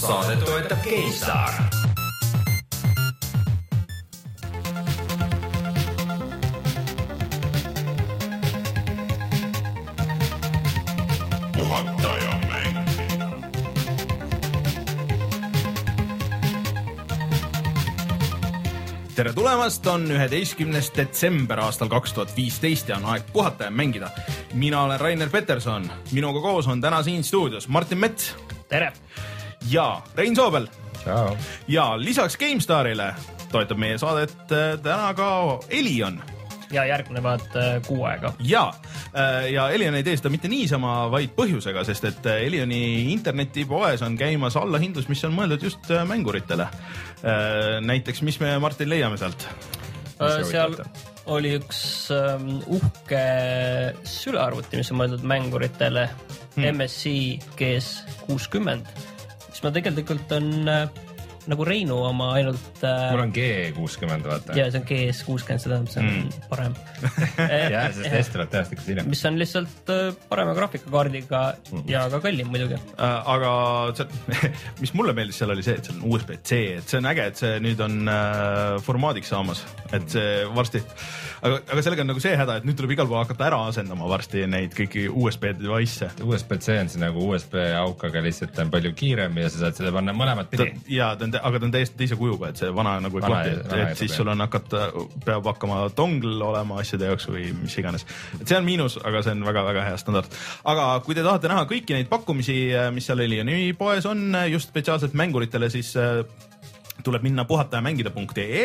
saadet toetab GameStar. tere tulemast, on üheteistkümnes detsember aastal kaks tuhat viisteist ja on aeg puhata ja mängida. mina olen Rainer Peterson, minuga koos on täna siin stuudios Martin Mets tere! Ja Rein Soobel ja lisaks GameStarile toetab meie saadet äh, täna ka Elion ja järgnevad äh, kuu aega. ja, äh, ja Elion ei tee seda mitte niisama, vaid põhjusega, sest et Elioni internetipoes on käimas allahindlus, mis on mõeldud just mänguritele. näiteks, mis me, Martin, leiame sealt? seal oli üks ähm, uhke sülearvuti, mis on mõeldud mänguritele hmm. MSI GS kuuskümmend, mis ma tegelikult on äh, nagu Reinu oma ainult äh,. mul on G kuuskümmend, vaata. ja see on GS kuuskümmend, see tähendab, see on mm. parem jah, sest S tuleb tõenäoliselt hiljem. mis on lihtsalt äh, parema graafikakaardiga mm. ja ka kallim muidugi äh,. aga see, mis mulle meeldis seal oli see, et see on USB-C, et see on äge, et see nüüd on äh, formaadiks saamas, et see varsti aga, aga sellega on nagu see häda, et nüüd tuleb igal pool hakata ära asendama varsti neid kõiki USB device'e. USB-C on siis nagu USB auk, aga lihtsalt on palju kiirem ja sa saad seda panna mõlemat pidi. ja ta on, aga ta on täiesti teise kujuga, et see vana nagu ei klapi, et, et siis sul on hakata, peab hakkama dongl olema asjade jaoks või mis iganes. et see on miinus, aga see on väga-väga hea standard. aga kui te tahate näha kõiki neid pakkumisi, mis seal Elioni poes on just spetsiaalselt mänguritele, siis tuleb minna puhatajamängida.ee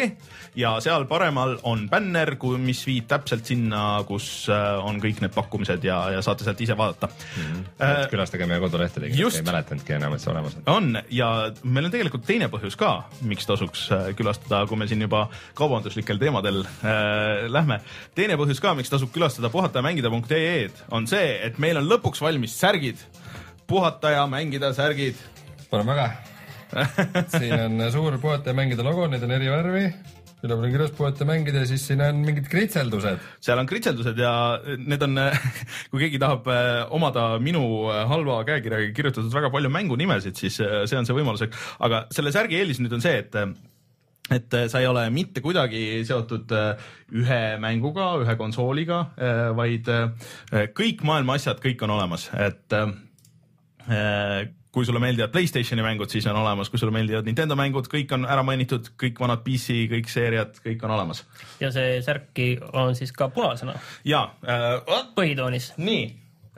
ja seal paremal on bänner, mis viib täpselt sinna, kus äh, on kõik need pakkumised ja, ja saate sealt ise vaadata mm. -hmm. Äh, külastage meie kodulehte, ei mäletanudki enam, et see olemas on. on ja meil on tegelikult teine põhjus ka, miks tasuks äh, külastada, kui me siin juba kaubanduslikel teemadel äh, lähme. teine põhjus ka, miks tasub külastada puhatajamängida.ee-d on see, et meil on lõpuks valmis särgid, puhata ja mängida särgid. Pole väga siin on suur puhata ja mängida logo, need on eri värvi. Üleval on kirjas puhata mängida ja siis siin on mingid kritseldused. seal on kritseldused ja need on, kui keegi tahab äh, omada minu äh, halva käekirjaga kirjutatud väga palju mängunimesid, siis äh, see on see võimalus, aga selle särgi eelis nüüd on see, et et sa ei ole mitte kuidagi seotud ühe mänguga, ühe konsooliga, vaid kõik maailma asjad, kõik on olemas, et kui sulle meeldivad Playstationi mängud, siis on olemas, kui sulle meeldivad Nintendo mängud, kõik on ära mainitud, kõik vanad PC, kõik seeriad, kõik on olemas. ja see särki on siis ka punasena? jaa äh,. põhitoonis? nii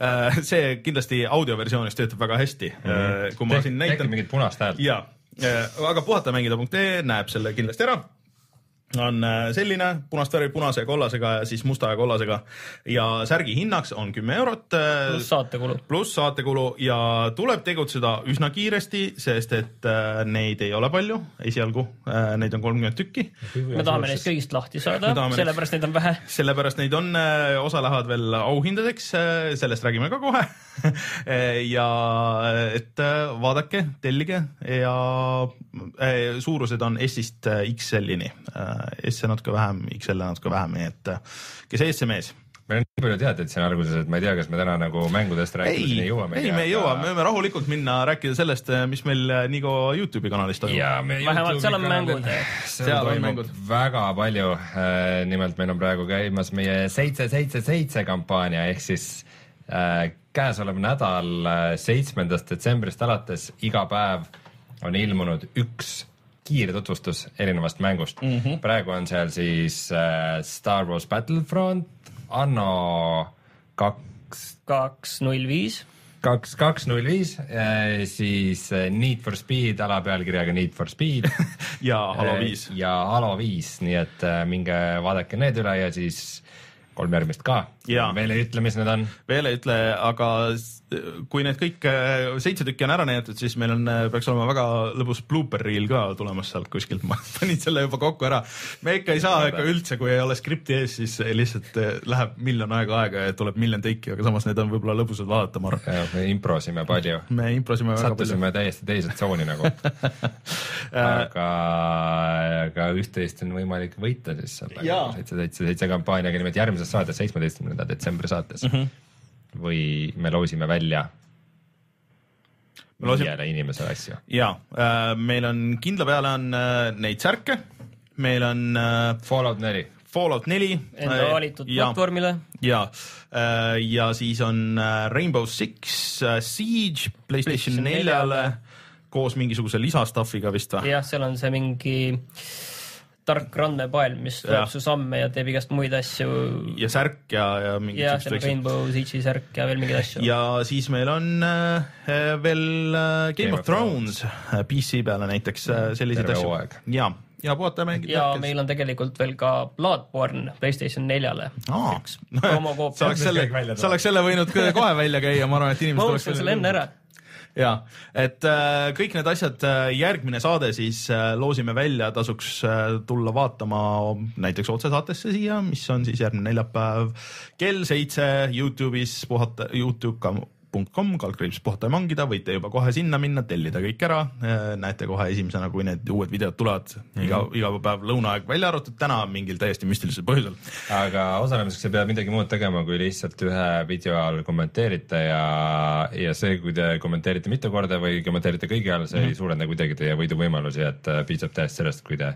äh,, see kindlasti audioversioonis töötab väga hästi mm. -hmm. kui ma siin näitan. tehke mingit punast häält. jaa äh,, aga puhatamängida.ee näeb selle kindlasti ära on äh, selline punast värvi punase ja kollasega ja siis musta ja kollasega ja särgi hinnaks on kümme eurot. Äh, pluss saatekulu. pluss saatekulu ja tuleb tegutseda üsna kiiresti, sest et äh, neid ei ole palju esialgu neid on kolmkümmend tükki. me tahame neist kõigist lahti saada, sellepärast neid on vähe. sellepärast neid on, osa lähevad veel auhindadeks, sellest räägime ka kohe ja et vaadake, tellige ja suurused on S-ist XL-ini S-e natuke vähem, XL-e natuke vähem, nii et kes ees, see mees meil on nii palju teateid siin alguses, et ma ei tea, kas me täna nagu mängudest rääkimiseni jõuame. ei, me ei jõua, me võime rahulikult minna rääkida sellest, mis meil Nigo Youtube'i kanalis toimub. vähemalt seal on mängud. seal on mängud väga palju. Äh, nimelt meil on praegu käimas meie seitse, seitse, seitse kampaania ehk siis äh, käesolev nädal äh, seitsmendast detsembrist alates iga päev on ilmunud üks kiirtutvustus erinevast mängust mm. -hmm. praegu on seal siis äh, Star Wars Battlefront, Anno kaks. kaks null viis. kaks, kaks null viis, äh, siis äh, Need for Speed alapealkirjaga Need for Speed ja Halo viis. ja Halo viis, nii et minge vaadake need üle ja siis kolm järgmist ka. veel ei ütle, mis need on. veel ei ütle, aga kui need kõik äh, seitse tükki on ära näidatud, siis meil on, äh, peaks olema väga lõbus blooper reel ka tulemas sealt kuskilt, ma panin selle juba kokku ära. me ikka ei saa ikka üldse, kui ei ole skripti ees, siis lihtsalt äh, läheb miljon aega aega ja tuleb miljon teiki, aga samas need on võib-olla lõbusad vaadata, ma arvan. me improsime palju. me improsime väga palju. sattusime täiesti teise tsooni nagu aga, aga üht-teist on võimalik võita siis selle seitse, seitse, seitse kampaaniaga, nimelt järgmises saates, seitsmeteistkümnenda detsembri saates mm. -hmm või me loosime välja? viiele inimesele asju. ja äh, meil on kindla peale on äh, neid särke, meil on äh, Fallout neli. Fallout neli. Enda äh, valitud platvormile. ja äh,, ja siis on äh, Rainbow Six äh, Siege Playstation neljale koos mingisuguse lisastuffiga vist või? jah, seal on see mingi tark randmepael, mis loeb su samme ja teeb igast muid asju. ja särk ja, ja mingid jah, seal on Rainbow Siege'i särk ja veel mingeid asju. ja siis meil on äh, veel äh, Game, Game of, of Thrones, Thrones äh, PC peale näiteks äh, selliseid asju. ja, ja puhata mängida. ja hetkes. meil on tegelikult veel ka Bloodborne Playstation neljale. sa oleks selle, sa oleks selle võinud kohe välja käia, ma arvan, et inimesed ma ostsin selle enne ära ja et äh, kõik need asjad äh,, järgmine saade siis äh, loosime välja, tasuks äh, tulla vaatama näiteks otsesaatesse siia, mis on siis järgmine neljapäev kell seitse Youtube'is puhata, Youtube ka .com, kaldkriips puhata ja mangida, võite juba kohe sinna minna, tellida kõik ära. näete kohe esimesena, kui need uued videod tulevad mm -hmm. iga, iga päev lõunaaeg, välja arvatud täna mingil täiesti müstilisel põhjusel. aga osalemiseks ei pea midagi muud tegema, kui lihtsalt ühe video all kommenteerite ja, ja see, kui te kommenteerite mitu korda või kommenteerite kõigi all, see mm -hmm. ei suurenda kuidagi teie võiduvõimalusi, et äh, piisab täiesti sellest, kui te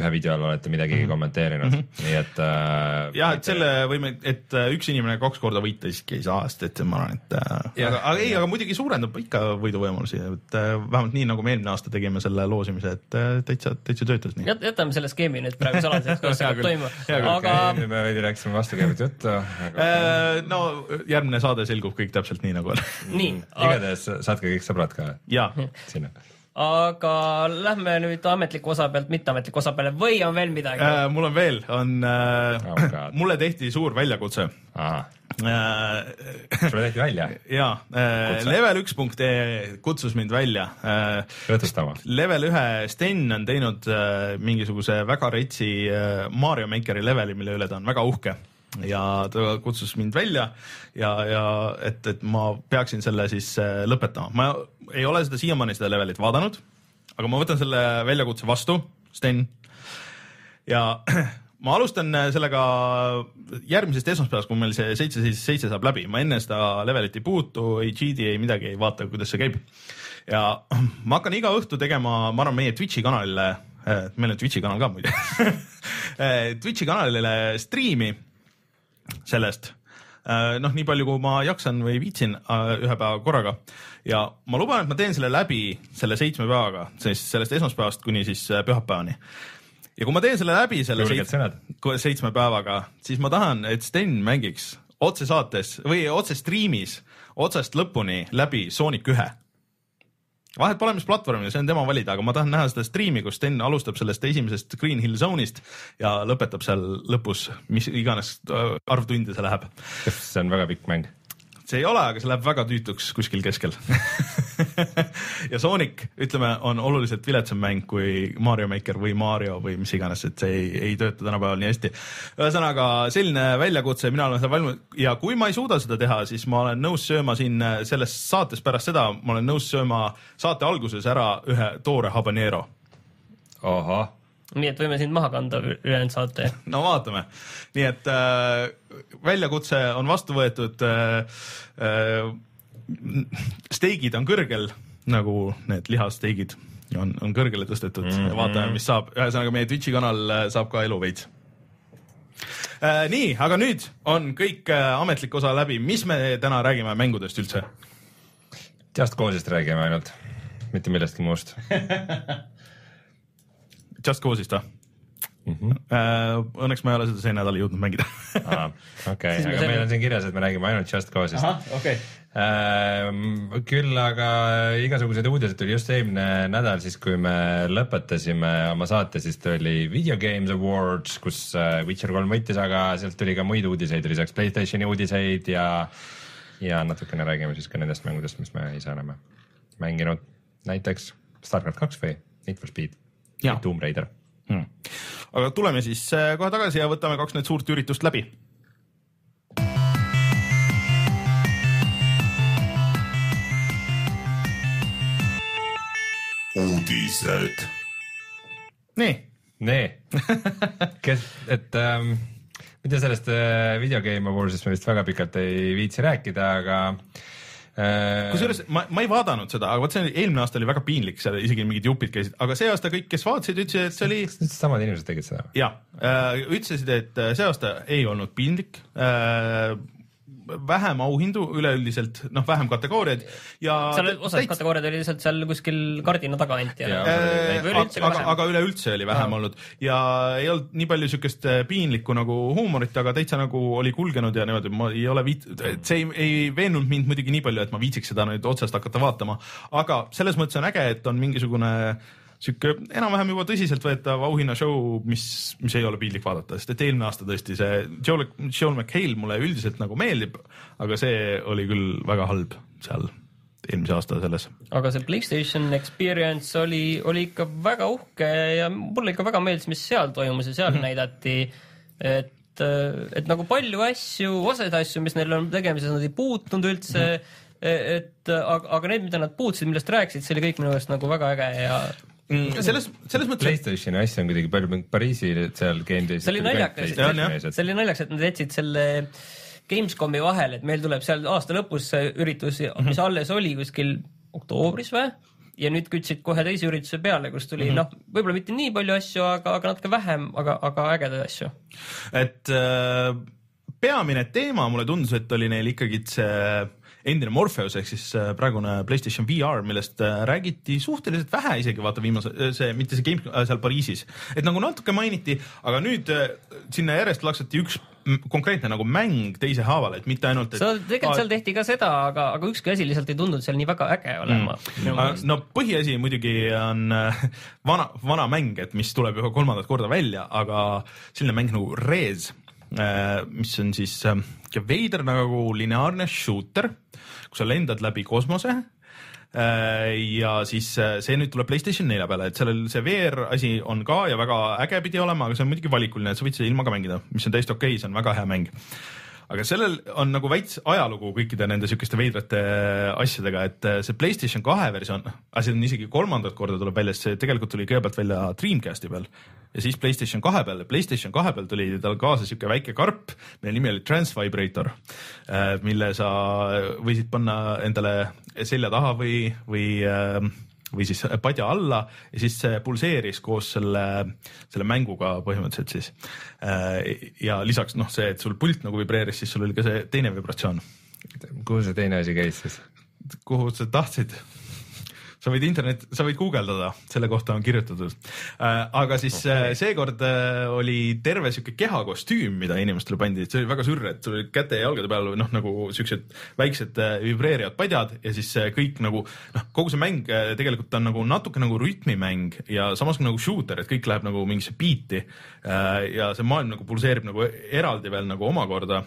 ühe video all olete midagi mm -hmm. kommenteerinud mm, -hmm. nii et äh,. jah, et selle võime, et äh, üks inimene kaks korda võita siiski ei saa, sest et ma arvan, et äh, ja, aga, aga ei, aga muidugi suurendab ikka võiduvõimalusi, et äh, vähemalt nii nagu me eelmine aasta tegime selle loosimise, et äh, täitsa, täitsa töötas nii. jätame selle skeemi nüüd praegu saladuseks, kuidas see hakkab toimuma, aga. me veidi rääkisime vastukäivat juttu aga... No järgmine saade selgub kõik täpselt nii nagu on. nii. igatahes saatke kõik sõbrad ka. sinna aga lähme nüüd ametliku osa pealt mitteametliku osa peale või on veel midagi äh,? mul on veel, on äh, oh, mulle tehti suur väljakutse. Äh, sulle tehti välja? ja äh,, level1.ee kutsus mind välja äh,. rõõmustama. level ühe Sten on teinud äh, mingisuguse väga retsi äh, Mario Makeri leveli, mille üle ta on väga uhke ja ta kutsus mind välja ja, ja et, et ma peaksin selle siis äh, lõpetama. ma ei ole seda siiamaani seda levelit vaadanud, aga ma võtan selle väljakutse vastu, Sten. ja ma alustan äh, sellega järgmisest esmaspäevast, kui meil see seitse seitse saab läbi, ma enne seda levelit ei puutu, ei cheat'i, ei midagi, ei vaata, kuidas see käib. ja ma hakkan iga õhtu tegema, ma arvan, meie Twitch'i kanalile, äh, meil on Twitch'i kanal ka muide Twitch'i kanalile striimi sellest. Äh, noh, nii palju, kui ma jaksan või viitsin äh, ühe päeva korraga. Ja ma luban, et ma teen selle läbi selle seitsme päevaga, siis sellest esmaspäevast kuni siis äh, pühapäevani. ja kui ma teen selle läbi selle seitsme, seitsme päevaga, siis ma tahan, et Sten mängiks otsesaates või otse striimis otsast lõpuni läbi Sonic ühe vahet pole, mis platvormil, see on tema valida, aga ma tahan näha seda striimi, kus Sten alustab sellest esimesest Green Hill Zone'ist ja lõpetab seal lõpus, mis iganes äh, arv tunde see läheb. see on väga pikk mäng see ei ole, aga see läheb väga tüütuks kuskil keskel ja Sonic, ütleme, on oluliselt viletsam mäng kui Mario Maker või Mario või mis iganes, et see ei, ei tööta tänapäeval nii hästi. ühesõnaga selline väljakutse, mina olen seda valmis ja kui ma ei suuda seda teha, siis ma olen nõus sööma siin selles saates pärast seda, ma olen nõus sööma saate alguses ära ühe toore habanero. ahah nii et võime sind maha kanda ülejäänud saate. no vaatame, nii et äh, väljakutse on vastu võetud äh,. Äh, steigid on kõrgel nagu need lihasteigid on, on kõrgele tõstetud mm -hmm. vaatame, mis saab, ühesõnaga meie Twitch'i kanal äh, saab ka elu veits äh,. nii, aga nüüd on kõik äh, ametlik osa läbi, mis me täna räägime mängudest üldse? Just Cause'ist räägime ainult, mitte millestki muust Just Cause'ist või? Mm -hmm. Õnneks ma ei ole seda see nädal jõudnud mängida okei, aga meil on siin kirjas, et me räägime ainult Just Cause'ist. Okay. Ehm, küll aga igasuguseid uudiseid tuli just eelmine nädal, siis kui me lõpetasime oma saate, siis tuli Video Games Awards, kus äh, Witcher kolm võitis, aga sealt tuli ka muid uudiseid lisaks Playstationi uudiseid ja, ja natukene räägime siis ka nendest mängudest, mis me ise oleme mänginud, näiteks Starcraft kaks või Need for Speed Tomb Raider hmm.. Aga tuleme siis äh, kohe tagasi ja võtame kaks need suurt üritust läbi. uudised. nii. nii kes, et ähm, mida sellest äh, Video Game Awards'ist me vist väga pikalt ei viitsi rääkida, aga kusjuures ma, ma ei vaadanud seda, aga vot see eelmine aasta oli väga piinlik, seal isegi mingid jupid käisid, aga see aasta kõik, kes vaatasid, ütlesid, et see oli. samad inimesed tegid seda? ja äh,, ütlesid, et see aasta ei olnud piinlik äh, vähem auhindu üleüldiselt, noh, vähem kategooriaid ja. seal osad täits... kategooriad oli lihtsalt seal kuskil kardina taga anti. Äh, aga, aga üleüldse oli vähem ja. olnud ja ei olnud nii palju siukest äh, piinlikku nagu huumorit, aga täitsa nagu oli kulgenud ja niimoodi, ma ei ole viit-, see ei, ei veennud mind muidugi nii palju, et ma viitsiks seda nüüd otsast hakata vaatama, aga selles mõttes on äge, et on mingisugune äh, sihuke enam-vähem juba tõsiseltvõetav auhinnashow, mis, mis ei ole piinlik vaadata, sest et eelmine aasta tõesti see Joel, Joel McHale mulle üldiselt nagu meeldib, aga see oli küll väga halb seal eelmise aasta selles. aga see Playstation Experience oli, oli ikka väga uhke ja mulle ikka väga meeldis, mis seal toimus ja seal mm -hmm. näidati, et et nagu palju asju, osasid asju, mis neil on tegemises, nad ei puutunud üldse mm. -hmm et aga, aga need, mida nad puutusid, millest rääkisid, see oli kõik minu meelest nagu väga äge ja mm, selles, selles mõttes. Playstationi asju on kuidagi palju, Pariisi seal game day's. see oli naljakas, see oli naljakas, et nad jätsid selle Gamescomi vahele, et meil tuleb seal aasta lõpus see üritus, mis mhm. alles oli kuskil oktoobris või? ja nüüd kütsid kohe teise ürituse peale, kus tuli mm -hmm. noh, võib-olla mitte nii palju asju, aga, aga natuke vähem, aga, aga ägedaid asju. et äh, peamine teema mulle tundus, et oli neil ikkagi see endine Morpheus ehk siis äh, praegune Playstation VR, millest äh, räägiti suhteliselt vähe isegi vaata viimase, äh, see mitte see game seal Pariisis, et nagu natuke mainiti, aga nüüd sinna järjest laksati üks konkreetne nagu mäng teise haaval, et mitte ainult et.... tegelikult seal tehti ka seda, aga, aga ükski asi lihtsalt ei tundunud seal nii väga äge olema mm.. no põhiasi muidugi on vana, vana mäng, et mis tuleb juba kolmandat korda välja, aga selline mäng nagu Rez mis on siis veider nagu lineaarne shooter, kus sa lendad läbi kosmose äh, ja siis see nüüd tuleb Playstation nelja peale, et sellel see VR asi on ka ja väga äge pidi olema, aga see on muidugi valikuline, et sa võid seda ilma ka mängida, mis on täiesti okei okay,, see on väga hea mäng aga sellel on nagu veits ajalugu kõikide nende sihukeste veidrate asjadega, et see Playstation kahe versioon, asi on isegi kolmandat korda tuleb välja, sest see tegelikult tuli kõigepealt välja Dreamcasti peal. Ja siis Playstation kahe peal, PlayStation kahe peal tuli tal kaasa sihuke väike karp, mille nimi oli Transvibrator, äh, mille sa võisid panna endale selja taha või, või äh, või siis padja alla ja siis see pulseeris koos selle, selle mänguga põhimõtteliselt siis. Ja lisaks noh, see, et sul pult nagu vibreeris, siis sul oli ka see teine vibratsioon. kuhu see teine asi käis siis? kuhu sa tahtsid? Sa võid internet, sa võid guugeldada, selle kohta on kirjutatud äh,. aga siis okay. äh, seekord äh, oli terve sihuke kehakostüüm, mida inimestele pandi, see oli väga sürr, et sul oli käte ja jalgade peal noh, nagu siuksed väiksed vibreerivad padjad ja siis kõik nagu noh, kogu see mäng tegelikult on nagu natuke nagu rütmimäng ja samas nagu shooter, et kõik läheb nagu mingisse biiti ja see maailm nagu pulseerib nagu eraldi veel nagu omakorda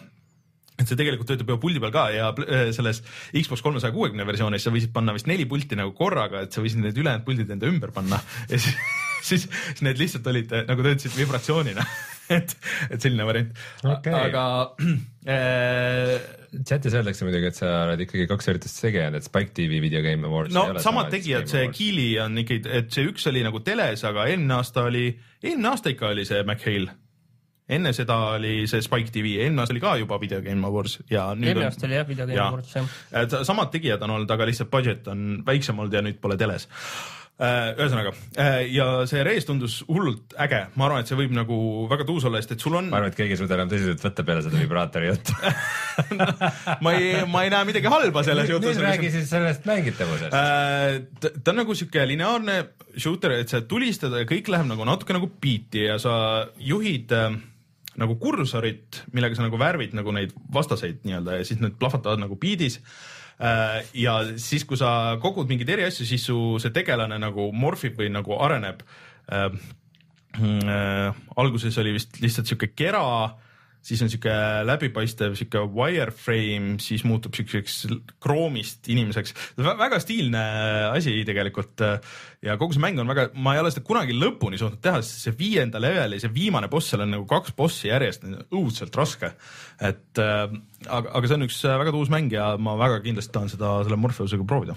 et see tegelikult töötab juba puldi peal ka ja äh, selles Xbox kolmesaja kuuekümne versioonis sa võisid panna vist neli pulti nagu korraga, et sa võisid need ülejäänud puldid enda ümber panna. Ja siis, siis, siis need lihtsalt olid nagu töötasid vibratsioonina. Et, et selline variant. Okay.. aga äh, chatis öeldakse muidugi, et sa oled ikkagi kaks üritust segi ajanud, et Spike TV Video Game Awards. no samad tegijad, see Keeli on ikkagi, et see üks oli nagu teles, aga eelmine aasta oli, eelmine aasta ikka oli see McHale enne seda oli see Spike TV, eelmine aasta oli ka juba Video Game Awards ja nüüd eelmine aasta oli jah Video Game ja. Awards jah. samad tegijad on olnud, aga lihtsalt budget on väiksem olnud ja nüüd pole teles äh, ühesõnaga äh, ja see reis tundus hullult äge, ma arvan, et see võib nagu väga tuus olla, sest et sul on. ma arvan, et keegi ei suuda enam tõsiselt võtta peale seda vibraatori juttu ma ei, ma ei näe midagi halba selles jutus. nüüd räägi siis sellest mängitavusest äh,. ta, on nagu sihuke lineaarne shooter, et sa tulistad ja kõik läheb nagu natuke nagu beat'i ja sa juhid äh, nagu kursorit, millega sa nagu värvid nagu neid vastaseid nii-öelda ja siis need plahvatavad nagu biidis äh, ja siis, kui sa kogud mingeid eri asju, siis su see tegelane nagu morfib või nagu areneb. Äh, äh, alguses oli vist lihtsalt sihuke kera siis on sihuke läbipaistev sihuke wireframe, siis muutub siukseks kroomist inimeseks. väga stiilne asi tegelikult ja kogu see mäng on väga, ma ei ole seda kunagi lõpuni suutnud teha, sest see viienda leveli, see viimane boss, seal on nagu kaks bossi järjest, õudselt raske. et äh, aga, aga see on üks väga tuus mäng ja ma väga kindlasti tahan seda selle Morpheusega proovida.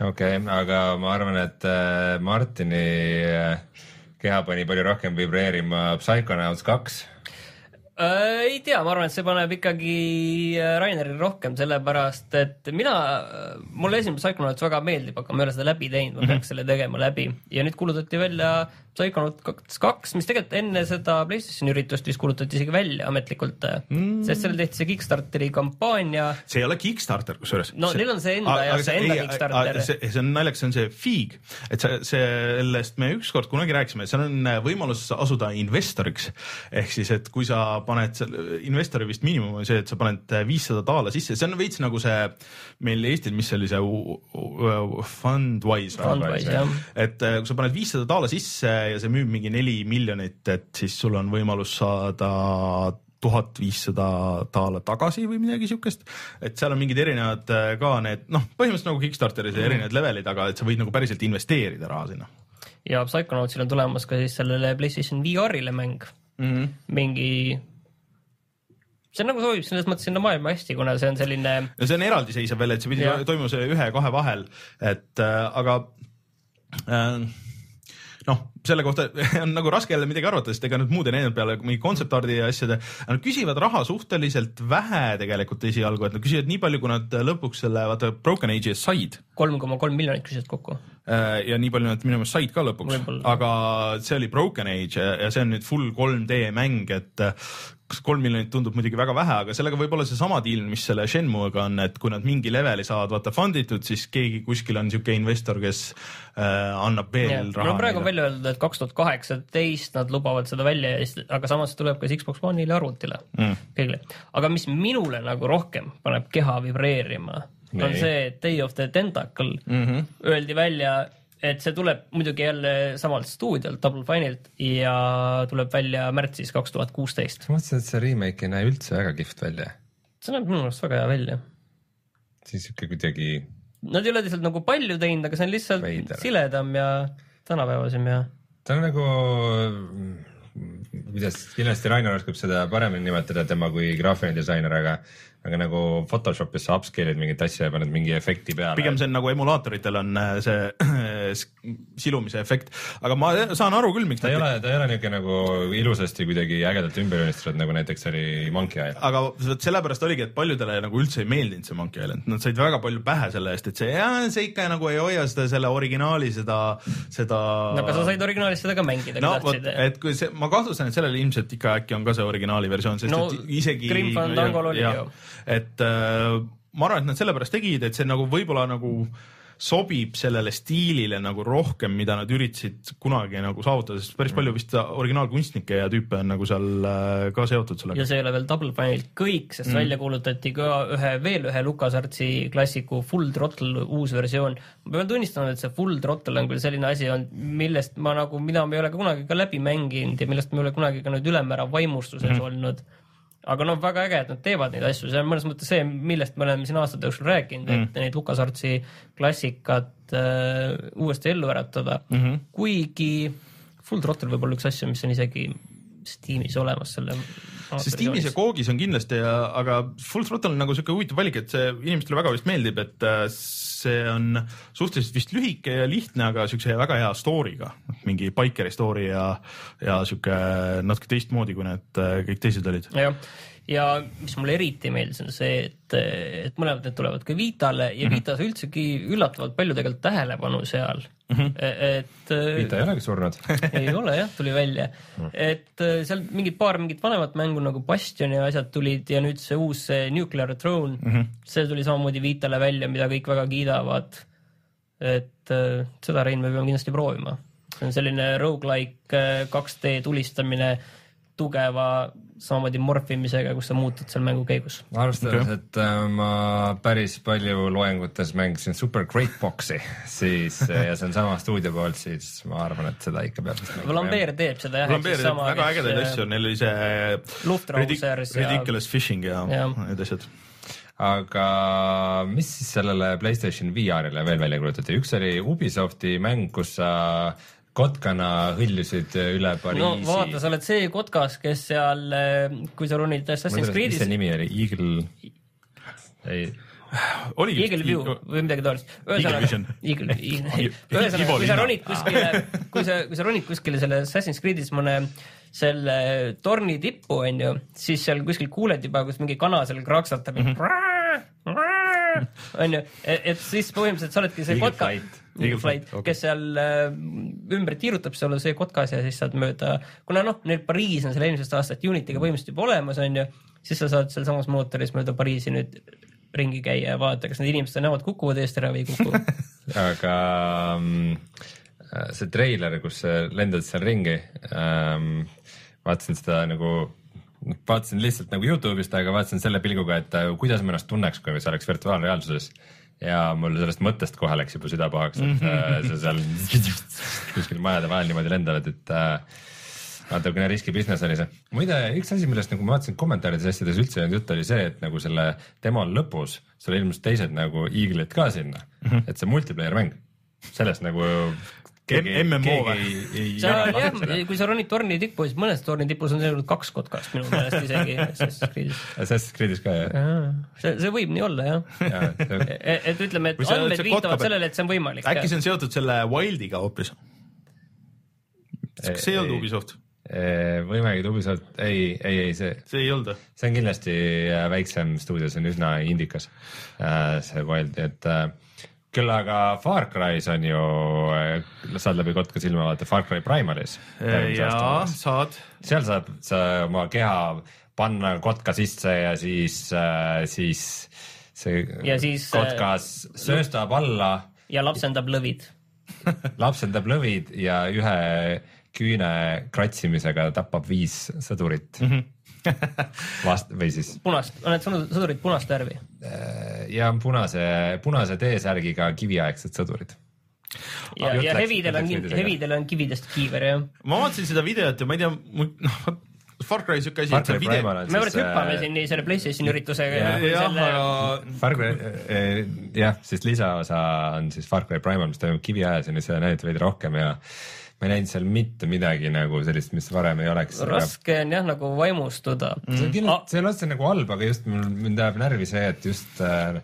okei okay,, aga ma arvan, et äh, Martini äh, keha pani palju rohkem vibreerima Psychonauts kaks äh,? Ei tea, ma arvan, et see paneb ikkagi äh, Rainerile rohkem, sellepärast et mina, äh, mulle esimene Psychonauts väga meeldib, aga ma ei ole seda läbi teinud, ma mm -hmm. peaks selle tegema läbi ja nüüd kuulutati välja Psychonaut kaks, kaks, mis tegelikult enne seda PlayStationi üritust vist kuulutati isegi välja ametlikult mm., sest sellel tehti see Kickstarteri kampaania. see ei ole Kickstarter kusjuures. no see, neil on see enda ja see enda ei, Kickstarter. see, see on naljakas, see on see Feig, et see, sellest me ükskord kunagi rääkisime, seal on võimalus asuda investoriks. ehk siis, et kui sa paned selle, investori vist miinimum on see, et sa paned viissada daala sisse, see on veits nagu see meil Eestil, mis see oli see Fundwise. Fundwise et kui sa paned viissada daala sisse ja see müüb mingi neli miljonit, et siis sul on võimalus saada tuhat viissada daala tagasi või midagi siukest. et seal on mingid erinevad äh, ka need noh, põhimõtteliselt nagu Kickstarteris -hmm. erinevad levelid, aga et sa võid nagu päriselt investeerida raha sinna. ja Psychonautsil on tulemas ka siis sellele PlayStation VR-ile mäng mm, -hmm. mingi see on nagu sobib selles mõttes sinna maailma hästi, kuna see on selline. no see on eraldiseisev veel, et see pidi toimuma ühe-kahe vahel, et äh, aga äh, noh, selle kohta on nagu raske jälle midagi arvata, sest ega nüüd muud ei näinud peale mingi kontsertardi ja asjade. Nad küsivad raha suhteliselt vähe tegelikult esialgu, et nad küsivad nii palju, kui nad lõpuks selle vaata Broken Age'i said. kolm koma kolm miljonit küsisid kokku. Äh, ja nii palju nad minu meelest said ka lõpuks, aga see oli Broken Age ja see on nüüd full 3D mäng, et kas kolm miljonit tundub muidugi väga vähe, aga sellega võib olla seesama deal, mis selle Shenmue'ga on, et kui nad mingi leveli saavad vaata fund itud, siis keegi kuskil on siuke investor, kes äh, annab veel yeah. raha. no praegu on välja öeldud, et kaks tuhat kaheksateist nad lubavad seda välja, aga samas tuleb ka Xbox One'ile ja arvutile mm. kõigile. aga mis minule nagu rohkem paneb keha vibreerima, on see Day of the Tentacle mm -hmm. öeldi välja et see tuleb muidugi jälle samalt stuudiolt, Double Fine'ilt ja tuleb välja märtsis kaks tuhat kuusteist. ma mõtlesin, et see remake ei näe üldse väga kihvt välja. see näeb minu arust väga hea välja. see on siuke kuidagi. Nad ei ole lihtsalt nagu palju teinud, aga see on lihtsalt Veider. siledam ja tänapäevasem ja. ta on nagu, kuidas, kindlasti Rainer oskab seda paremini nimetada, tema kui graafiline disainer, aga aga nagu Photoshopis sa upscale'id mingit asja ja paned mingi efekti peale. pigem see on nagu emulaatoritel on äh, see silumise efekt, aga ma saan aru küll, miks ta ei ole, ta ei ole niisugune nagu ilusasti kuidagi ägedalt ümber joonistatud, nagu näiteks oli Monkey Island. aga vot sellepärast oligi, et paljudele nagu üldse ei meeldinud see Monkey Island, nad said väga palju pähe selle eest, et see, see ikka nagu ei hoia seda, selle originaali, seda, seda. no aga sa said originaalis seda ka mängida, kui no, tahtsid. et kui see, ma kahtlustan, et sellel ilmselt ikka äkki on ka see originaali versioon, sest no, et isegi. Grim Fandangol oli ju et äh, ma arvan, et nad sellepärast tegid, et see nagu võib-olla nagu sobib sellele stiilile nagu rohkem, mida nad üritasid kunagi nagu saavutada, sest päris palju vist originaalkunstnikke ja tüüpe on nagu seal äh, ka seotud sellega. ja see ei ole veel Double Fine'ilt kõik, sest mm. välja kuulutati ka ühe, veel ühe LucasArtsi klassiku Full Throttle uus versioon. ma pean tunnistama, et see Full Throttle on küll selline asi olnud, millest ma nagu, mida ma ei ole ka kunagi ka läbi mänginud ja millest ma ei ole kunagi ka nüüd ülemäära vaimustuses mm. olnud aga noh, väga äge, et nad teevad neid asju, see on mõnes mõttes see, millest me oleme siin aastate jooksul rääkinud mm., et neid LucasArtsi klassikat äh, uuesti ellu äratada mm, -hmm. kuigi Full Throttle võib olla üks asju, mis on isegi Steamis olemas selle see Steamis ja Googis on kindlasti, aga Full Throttle on nagu siuke huvitav valik, et see inimestele väga vist meeldib, et äh, see on suhteliselt vist lühike ja lihtne, aga siukse väga hea story'ga, mingi Bikeri story ja, ja sihuke natuke teistmoodi, kui need äh, kõik teised olid. jah, ja mis mulle eriti meeldis, on see, et, et mõlemad need tulevad ka Vitale ja mm -hmm. Vita sai üldsegi üllatavalt palju tegelikult tähelepanu seal mm. -hmm. et. Vita ei olegi surnud ei ole jah, tuli välja mm, -hmm. et äh, seal mingid paar mingit vanemat mängu nagu Bastion ja asjad tulid ja nüüd see uus see Nuclear Throne mm, -hmm. see tuli samamoodi Vitale välja, mida kõik väga kiidavad. et seda, Rein, me peame kindlasti proovima. see on selline rogu-like 2D tulistamine tugeva samamoodi morfimisega, kus sa muutud seal mängu käigus. arvestades okay., et äh, ma päris palju loengutes mängisin Super Great Box'i, siis ja see on sama stuudio poolt, siis ma arvan, et seda ikka peab. Lambert teeb seda jah. Lambert teeb väga ägedaid asju, neil oli see Ridiculous Fishing ja, ja. need asjad aga mis siis sellele Playstation VR-ile veel välja kuulutati, üks oli Ubisofti mäng, kus sa kotkana hõljusid üle Pariisi. no vaata, sa oled see kotkas, kes seal, kui sa ronid Assassin's Creed'is. mis see nimi oli, Eagle? ei oli Eagle View või midagi taolist. ühesõnaga, Eagle, ühesõnaga, kui sa ronid kuskile, kui sa, kui sa ronid kuskile selle Assassin's Creed'is mõne selle torni tippu onju, siis seal kuskil kuuled juba, kus mingi kana seal kraaksatab mm. -hmm. onju, et siis põhimõtteliselt sa oledki see kotka, okay. kes seal äh, ümber tiirutab, sa oled see kotkas ja siis saad mööda, kuna noh, neil Pariis on seal eelmisest aastast Unity'ga põhimõtteliselt juba olemas onju, siis sa saad sealsamas mootoris mööda Pariisi nüüd ringi käia ja vaadata, kas need inimeste näod kukuvad eest ära või ei kuku. Aga um, see treiler, kus lendad seal ringi um,, vaatasin seda nagu vaatasin lihtsalt nagu Youtube'ist, aga vaatasin selle pilguga, et uh, kuidas ma ennast tunneks, kui see oleks virtuaalreaalsuses. ja mul sellest mõttest kohe läks juba süda pahaks, et uh, see seal kuskil majade vahel niimoodi lendavad, et natukene riski business oli see. muide, üks asi, millest nagu ma vaatasin kommentaarides asjades üldse ei olnud juttu, oli see, et nagu selle demo lõpus seal ilmus teised nagu Eagle'id ka sinna mm, -hmm. et see multiplayer mäng, sellest nagu keegi, MMO või? seal jah, kui sa ronid torni tippu, siis mõnes torni tipus on tegelikult kaks kotkast minu meelest isegi Assassin's Creed'is. Assassin's Creed'is ka jah? see, see võib nii olla jah ja, see... et, et ütleme, et andmed viitavad sellele, et see on võimalik. äkki see on seotud selle Wildiga hoopis? kas see ei olnud Ubisoft? võimegi Ubisoft, ei, ei, ei see. see ei olnud või? see on kindlasti äh, väiksem stuudio, see on üsna indikas, äh, see Wild, et äh, küll aga Far Cry's on ju, saad läbi kotka silma vaadata Far Cry Primaris. jaa, saad. seal saab sa oma keha panna kotka sisse ja siis, siis see ja siis, kotkas sööstab alla. ja lapsendab lõvid lapsendab lõvid ja ühe küüne kratsimisega tapab viis sõdurit mm. -hmm. Vast- või siis. punast, on need sõdurid punast värvi? Äh, ja punase, punase T-särgiga kiviaegsed sõdurid ja, ja hevidel on, hevidel on kividest kiiver jah. ma vaatasin seda videot ja ma ei tea, noh Far Cry siuke asi, et see video. me hüppame äh, siin selle Playstationi üritusega ja, ja selle. aga. Far Cry äh,, jah, siis lisaosa on siis Far Cry Primal, mis toimub kiviajas ja nüüd seda näidati veidi rohkem ja ma ei näinud seal mitte midagi nagu sellist, mis varem ei oleks. raske on jah nagu vaimustuda mm.. see on kindlasti, see ei ole otseselt nagu halb, aga just mul, mind ajab närvi see, et just äh,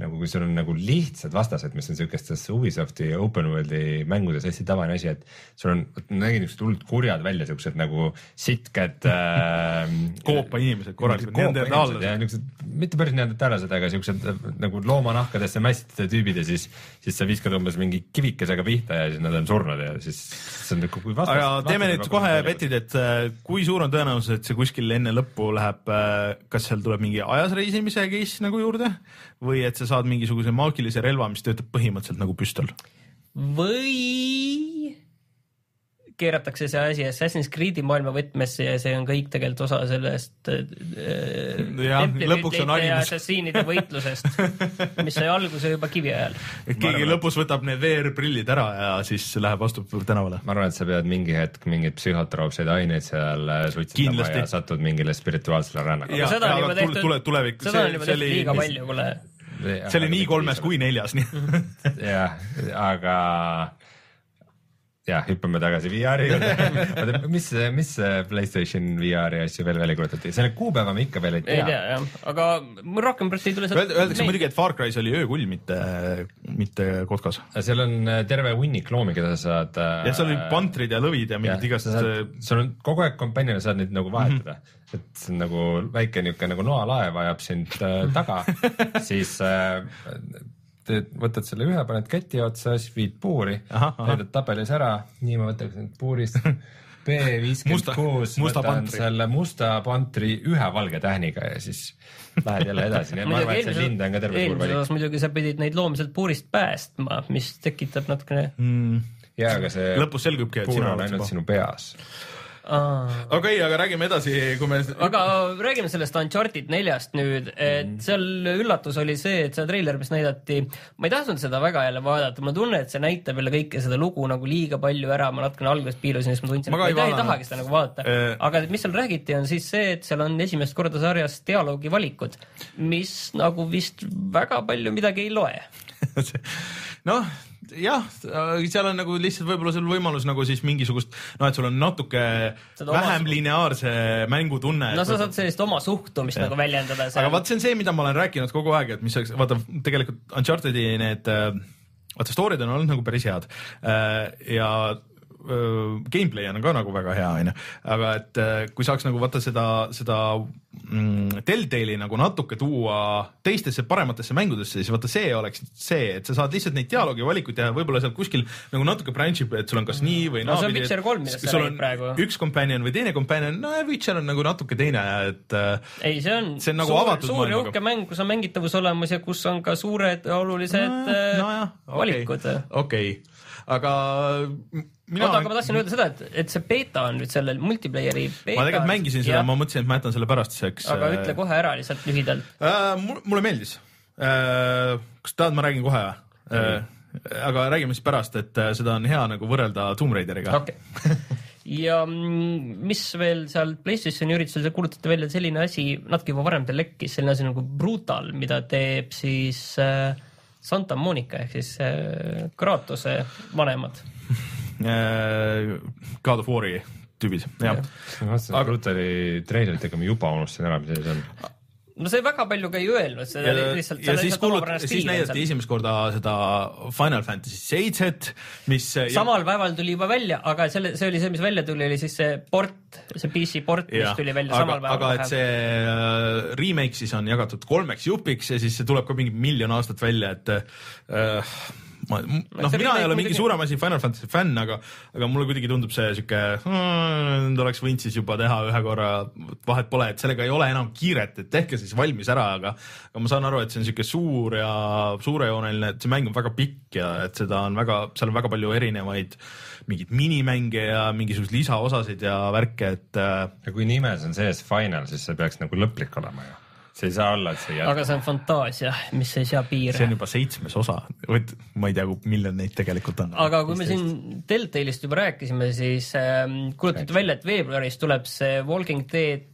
nagu kui sul on nagu lihtsad vastased, mis on siukestes Ubisofti open world'i mängudes hästi tavaline asi, et sul on, nägid niisugused hullud kurjad välja, siuksed nagu sitked äh, koopa inimesed korralikult, neandertaallased. niisugused, mitte päris neandertaallased, aga siuksed nagu loomanahkadesse mässitud tüübid ja siis, siis sa viskad umbes mingi kivikesega pihta ja siis nad on surnud ja siis see on nagu kui vastas. aga teeme nüüd kohe petid, et äh, kui suur on tõenäosus, et see kuskil enne lõppu läheb, äh, kas seal tuleb mingi ajas reisimise case nagu juurde või et sa saad mingisuguse maagilise relva, mis töötab põhimõtteliselt nagu püstol. või keeratakse see asi Assassin's Creed'i maailma võtmesse ja see on kõik tegelikult osa sellest äh, ja, lõpuks on animus. assassiinide võitlusest, mis sai alguse juba kivi ajal. keegi arvan, lõpus võtab need VR-prillid ära ja siis läheb, astub tänavale. ma arvan, et sa pead mingi hetk mingeid psühhotroopseid aineid seal äh, suitsetama ja satud mingile spirituaalsele rännakule. seda on juba tehtud, seda on juba tehtud liiga palju, kuule see oli nii kolmes kui neljas, nii. jah, aga jah, hüppame tagasi VR-i juurde. oota, mis, mis Playstation VR-i asju veel välja kuulutati, selle kuupäeva me ikka veel ei tea. ei tea jah, aga rohkem pärast ei tule sealt. Öeldakse muidugi, et Far Cry's oli öökull, mitte, mitte kotkas. seal on äh, terve hunnik loomi, keda sa saad. jah, seal olid pantrid ja lõvid ja mingid igast. sul on kogu aeg kompanjonil saad neid nagu vahetada mm. -hmm et see on nagu väike niisugune nagu noalaev ajab sind äh, taga siis äh, teed, võtad selle ühe, paned keti otsa, siis viid puuri, näitad tabelis ära, nii ma võtaks nüüd puurist B viiskümmend kuus, võtan pantri. selle musta pantri ühe valge tähniga ja siis lähed jälle edasi, nii et ma arvan, et see lind on ka terve suur valik. muidugi sa pidid neid loomi sealt puurist päästma, mis tekitab natukene mm.. jaa, aga see lõpus selgubki, et puur on ainult sinu peas okei aga räägime edasi, kui me. aga räägime sellest Uncharted neljast nüüd, et mm. seal üllatus oli see, et see treiler, mis näidati, ma ei tahtnud seda väga jälle vaadata, mul on tunne, et see näitab jälle kõike seda lugu nagu liiga palju ära, ma natukene alguses piilusin, siis ma tundsin, et ma ei, ei tahagi seda nagu vaadata äh.... aga mis seal räägiti, on siis see, et seal on esimest korda sarjas dialoogivalikud, mis nagu vist väga palju midagi ei loe noh, jah, seal on nagu lihtsalt võib-olla sul võimalus nagu siis mingisugust, noh, et sul on natuke Seda vähem oma... lineaarse mängutunne. no sa saad sellist oma suhtumist ja. nagu väljendada. aga vaat see on see, mida ma olen rääkinud kogu aeg, et mis oleks, vaata tegelikult Uncharted'i need, vaata story'd on olnud nagu päris head äh, ja gameplay on ka nagu väga hea, onju, aga et kui saaks nagu vaata seda, seda mm, Telltale'i nagu natuke tuua teistesse parematesse mängudesse, siis vaata see oleks see, et sa saad lihtsalt neid dialoogi valikuid teha, võib-olla seal kuskil nagu natuke branch ib, et sul on kas nii või no, naapidi. see on Witcher kolm, millest sa räägid praegu. üks companion või teine companion, no Witcher on nagu natuke teine, et. ei, see on, see on nagu suur, avatud suur ja uhke mäng, kus on mängitavus olemas ja kus on ka suured olulised no, no, jah, valikud. okei okay. okay., aga mina oota, aga ma tahtsin öelda seda, et, et see beeta on nüüd sellel multiplayer'i beeta. ma tegelikult mängisin seda, ma mõtlesin, et ma jätan selle pärastiseks. aga äh... ütle kohe ära lihtsalt lühidalt äh,. mulle meeldis äh,. kas tahad, ma räägin kohe või äh,? aga räägime siis pärast, et äh, seda on hea nagu võrrelda Tomb Raideriga. okay. ja mm, mis veel seal Playstationi üritusel, te kuulutate välja selline asi, natuke juba varem teil lekkis, selline asi nagu Brutal, mida teeb siis äh, Santa Monica ehk siis äh, Kratose vanemad God of War'i tüübid, jah. ma vaatasin aga... Brutali treilerit, ega ma juba unustasin ära, mis see on no see väga palju ka ei öelnud, see ja, oli lihtsalt. ja siis kuulut-, siis näidati esimest korda seda Final Fantasy seitset, mis. samal päeval tuli juba välja, aga selle, see oli see, mis välja tuli, oli siis see port, see PC port, mis tuli välja aga, samal päeval. aga et see uh, remake siis on jagatud kolmeks jupiks ja siis see tuleb ka mingi miljon aastat välja, et uh, ma, noh, mina ei ole mingi suurem asi Final Fantasy fänn, aga, aga mulle kuidagi tundub see sihuke hmm,, oleks võinud siis juba teha ühe korra, vahet pole, et sellega ei ole enam kiiret, et tehke siis valmis ära, aga, aga ma saan aru, et see on sihuke suur ja suurejooneline, et see mäng on väga pikk ja et seda on väga, seal on väga palju erinevaid mingeid minimänge ja mingisuguseid lisaosasid ja värke, et. Äh, ja kui nimes on sees Final, siis see peaks nagu lõplik olema ju see ei saa olla, et see jätkub. aga see on fantaasia, mis ei sea piire. see on juba seitsmes osa, vot ma ei tea, miljon neid tegelikult on. aga kui me siin Deltale'ist juba rääkisime, siis äh, kuulutati välja, et veebruaris tuleb see Walking Dead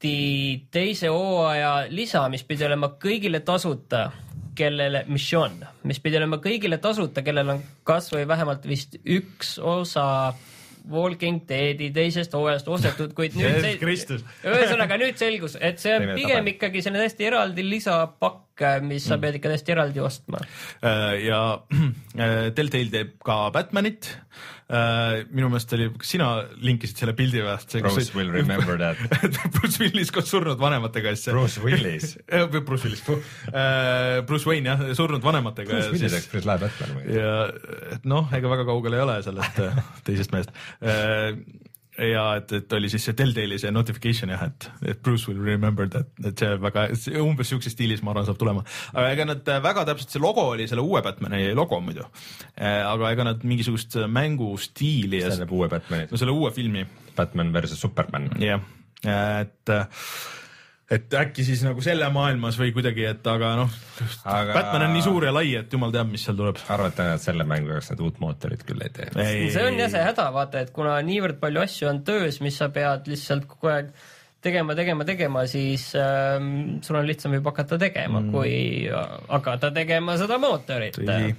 teise hooaja lisa, mis pidi olema kõigile tasuta, kellele, missioon, mis pidi olema kõigile tasuta, kellel on kasvõi vähemalt vist üks osa äh, Walking Deadi teisest hooajast ostetud, kuid nüüd see, ühesõnaga nüüd selgus, et see on pigem ikkagi selline täiesti eraldi lisapakk, mis sa mm. pead ikka täiesti eraldi ostma. Äh, ja äh, Deltail teeb ka Batmanit äh, minu meelest oli, kas sina linkisid selle pildi või? Bruce will remember that Bruce Willis koos surnud vanematega siis Bruce Willis Bruce Willis Bruce Wayne jah, surnud vanematega. Bruce Willis läks päris lahe Batman muidu. ja noh, ega väga kaugel ei ole sellest äh, teisest mehest ja et, et oli siis see Telltale'i see notification jah, et, et Bruce will remember that, et see väga, umbes siukses stiilis ma arvan, saab tulema. aga ega nad väga täpselt, see logo oli selle uue Batman'i logo muidu. Äh, aga ega nad mingisugust mängustiili. see näeb uue Batman'i. no selle uue filmi. Batman versus Superman. jah, et et äkki siis nagu selle maailmas või kuidagi, et aga noh aga..., Batman on nii suur ja lai, et jumal teab, mis seal tuleb. arvate, et selle mängu jaoks nad uut mootorit küll ei tee? see on jah see häda, vaata, et kuna niivõrd palju asju on töös, mis sa pead lihtsalt kogu aeg tegema, tegema, tegema, siis ähm, sul on lihtsam juba hakata tegema mm., kui hakata tegema seda mootorit. Mm.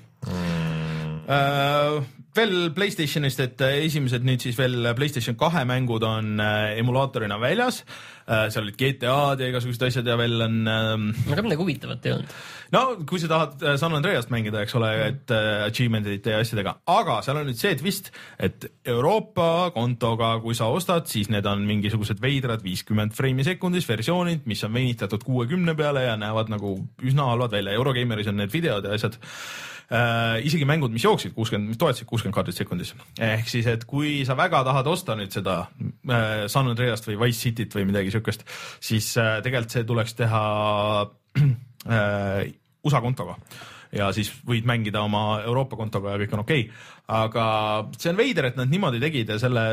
Uh, veel Playstationist, et esimesed nüüd siis veel Playstation kahe mängud on äh, emulaatorina väljas äh,. seal olid GTA-d ja igasugused asjad ja veel on ähm,. aga midagi huvitavat ei olnud. no kui sa tahad äh, San Andreast mängida, eks ole, et äh, achievement'ite ja asjadega, aga seal on nüüd see twist, et Euroopa kontoga, kui sa ostad, siis need on mingisugused veidrad viiskümmend freimi sekundis versioonid, mis on venitatud kuuekümne peale ja näevad nagu üsna halvad välja. Eurogeimeris on need videod ja asjad äh,. Isegi mängud, mis jooksid kuuskümmend, mis toetasid kuuskümmend kaardit sekundis. ehk siis, et kui sa väga tahad osta nüüd seda äh, San Andreast või Wise Cityt või midagi siukest, siis äh, tegelikult see tuleks teha äh, USA kontoga ja siis võid mängida oma Euroopa kontoga ja kõik on okei okay.. aga see on veider, et nad niimoodi tegid ja selle,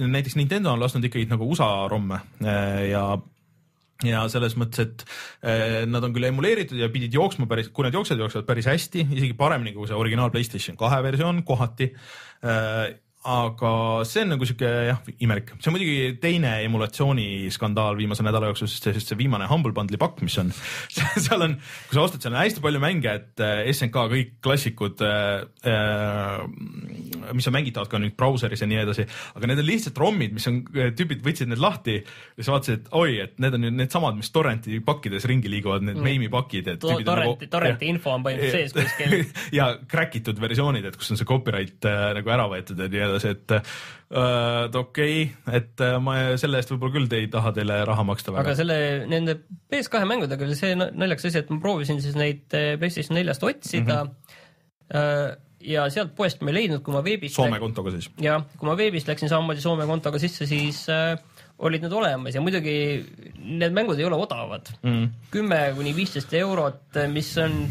näiteks Nintendo on lasknud ikkagi nagu USA romme äh, ja ja selles mõttes, et eh, nad on küll emuleeritud ja pidid jooksma päris, kui nad jooksevad, jooksevad päris hästi, isegi paremini kui see originaal Playstation kahe versioon kohati eh,. Aga see on nagu sihuke jah, imelik, see on muidugi teine emulatsiooni skandaal viimase nädala jooksul, sest see, sest see viimane Humble Bundle'i pakk, mis on seal on, kui sa ostad, seal on hästi palju mänge, et äh, SNK kõik klassikud äh,, mis on mängitavad ka nüüd brauseris ja nii edasi, aga need on lihtsalt ROM-id, mis on, tüübid võtsid need lahti ja siis vaatasid, et oi, et need on nüüd needsamad, mis torrenti pakkides ringi liiguvad, need mm. meimi pakid, et to. torrenti nagu,, torrenti info on põhimõtteliselt sees kuskil ja crack itud versioonid, et kus on see copyright äh, nagu ära võetud ja nii edasi, et äh, okei okay,, et äh, ma selle eest võib-olla küll ei taha teile raha maksta väga. aga selle, nende PS2 mängudega oli see naljakas asi, et ma proovisin siis neid äh, PlayStation neljast otsida mm. -hmm. ja sealt poest ma ei leidnud, kui ma veebist. Soome kontoga siis? jah, kui ma veebist läksin samamoodi Soome kontoga sisse, siis äh, olid need olemas ja muidugi need mängud ei ole odavad. Mhm. kümme kuni viisteist eurot, mis on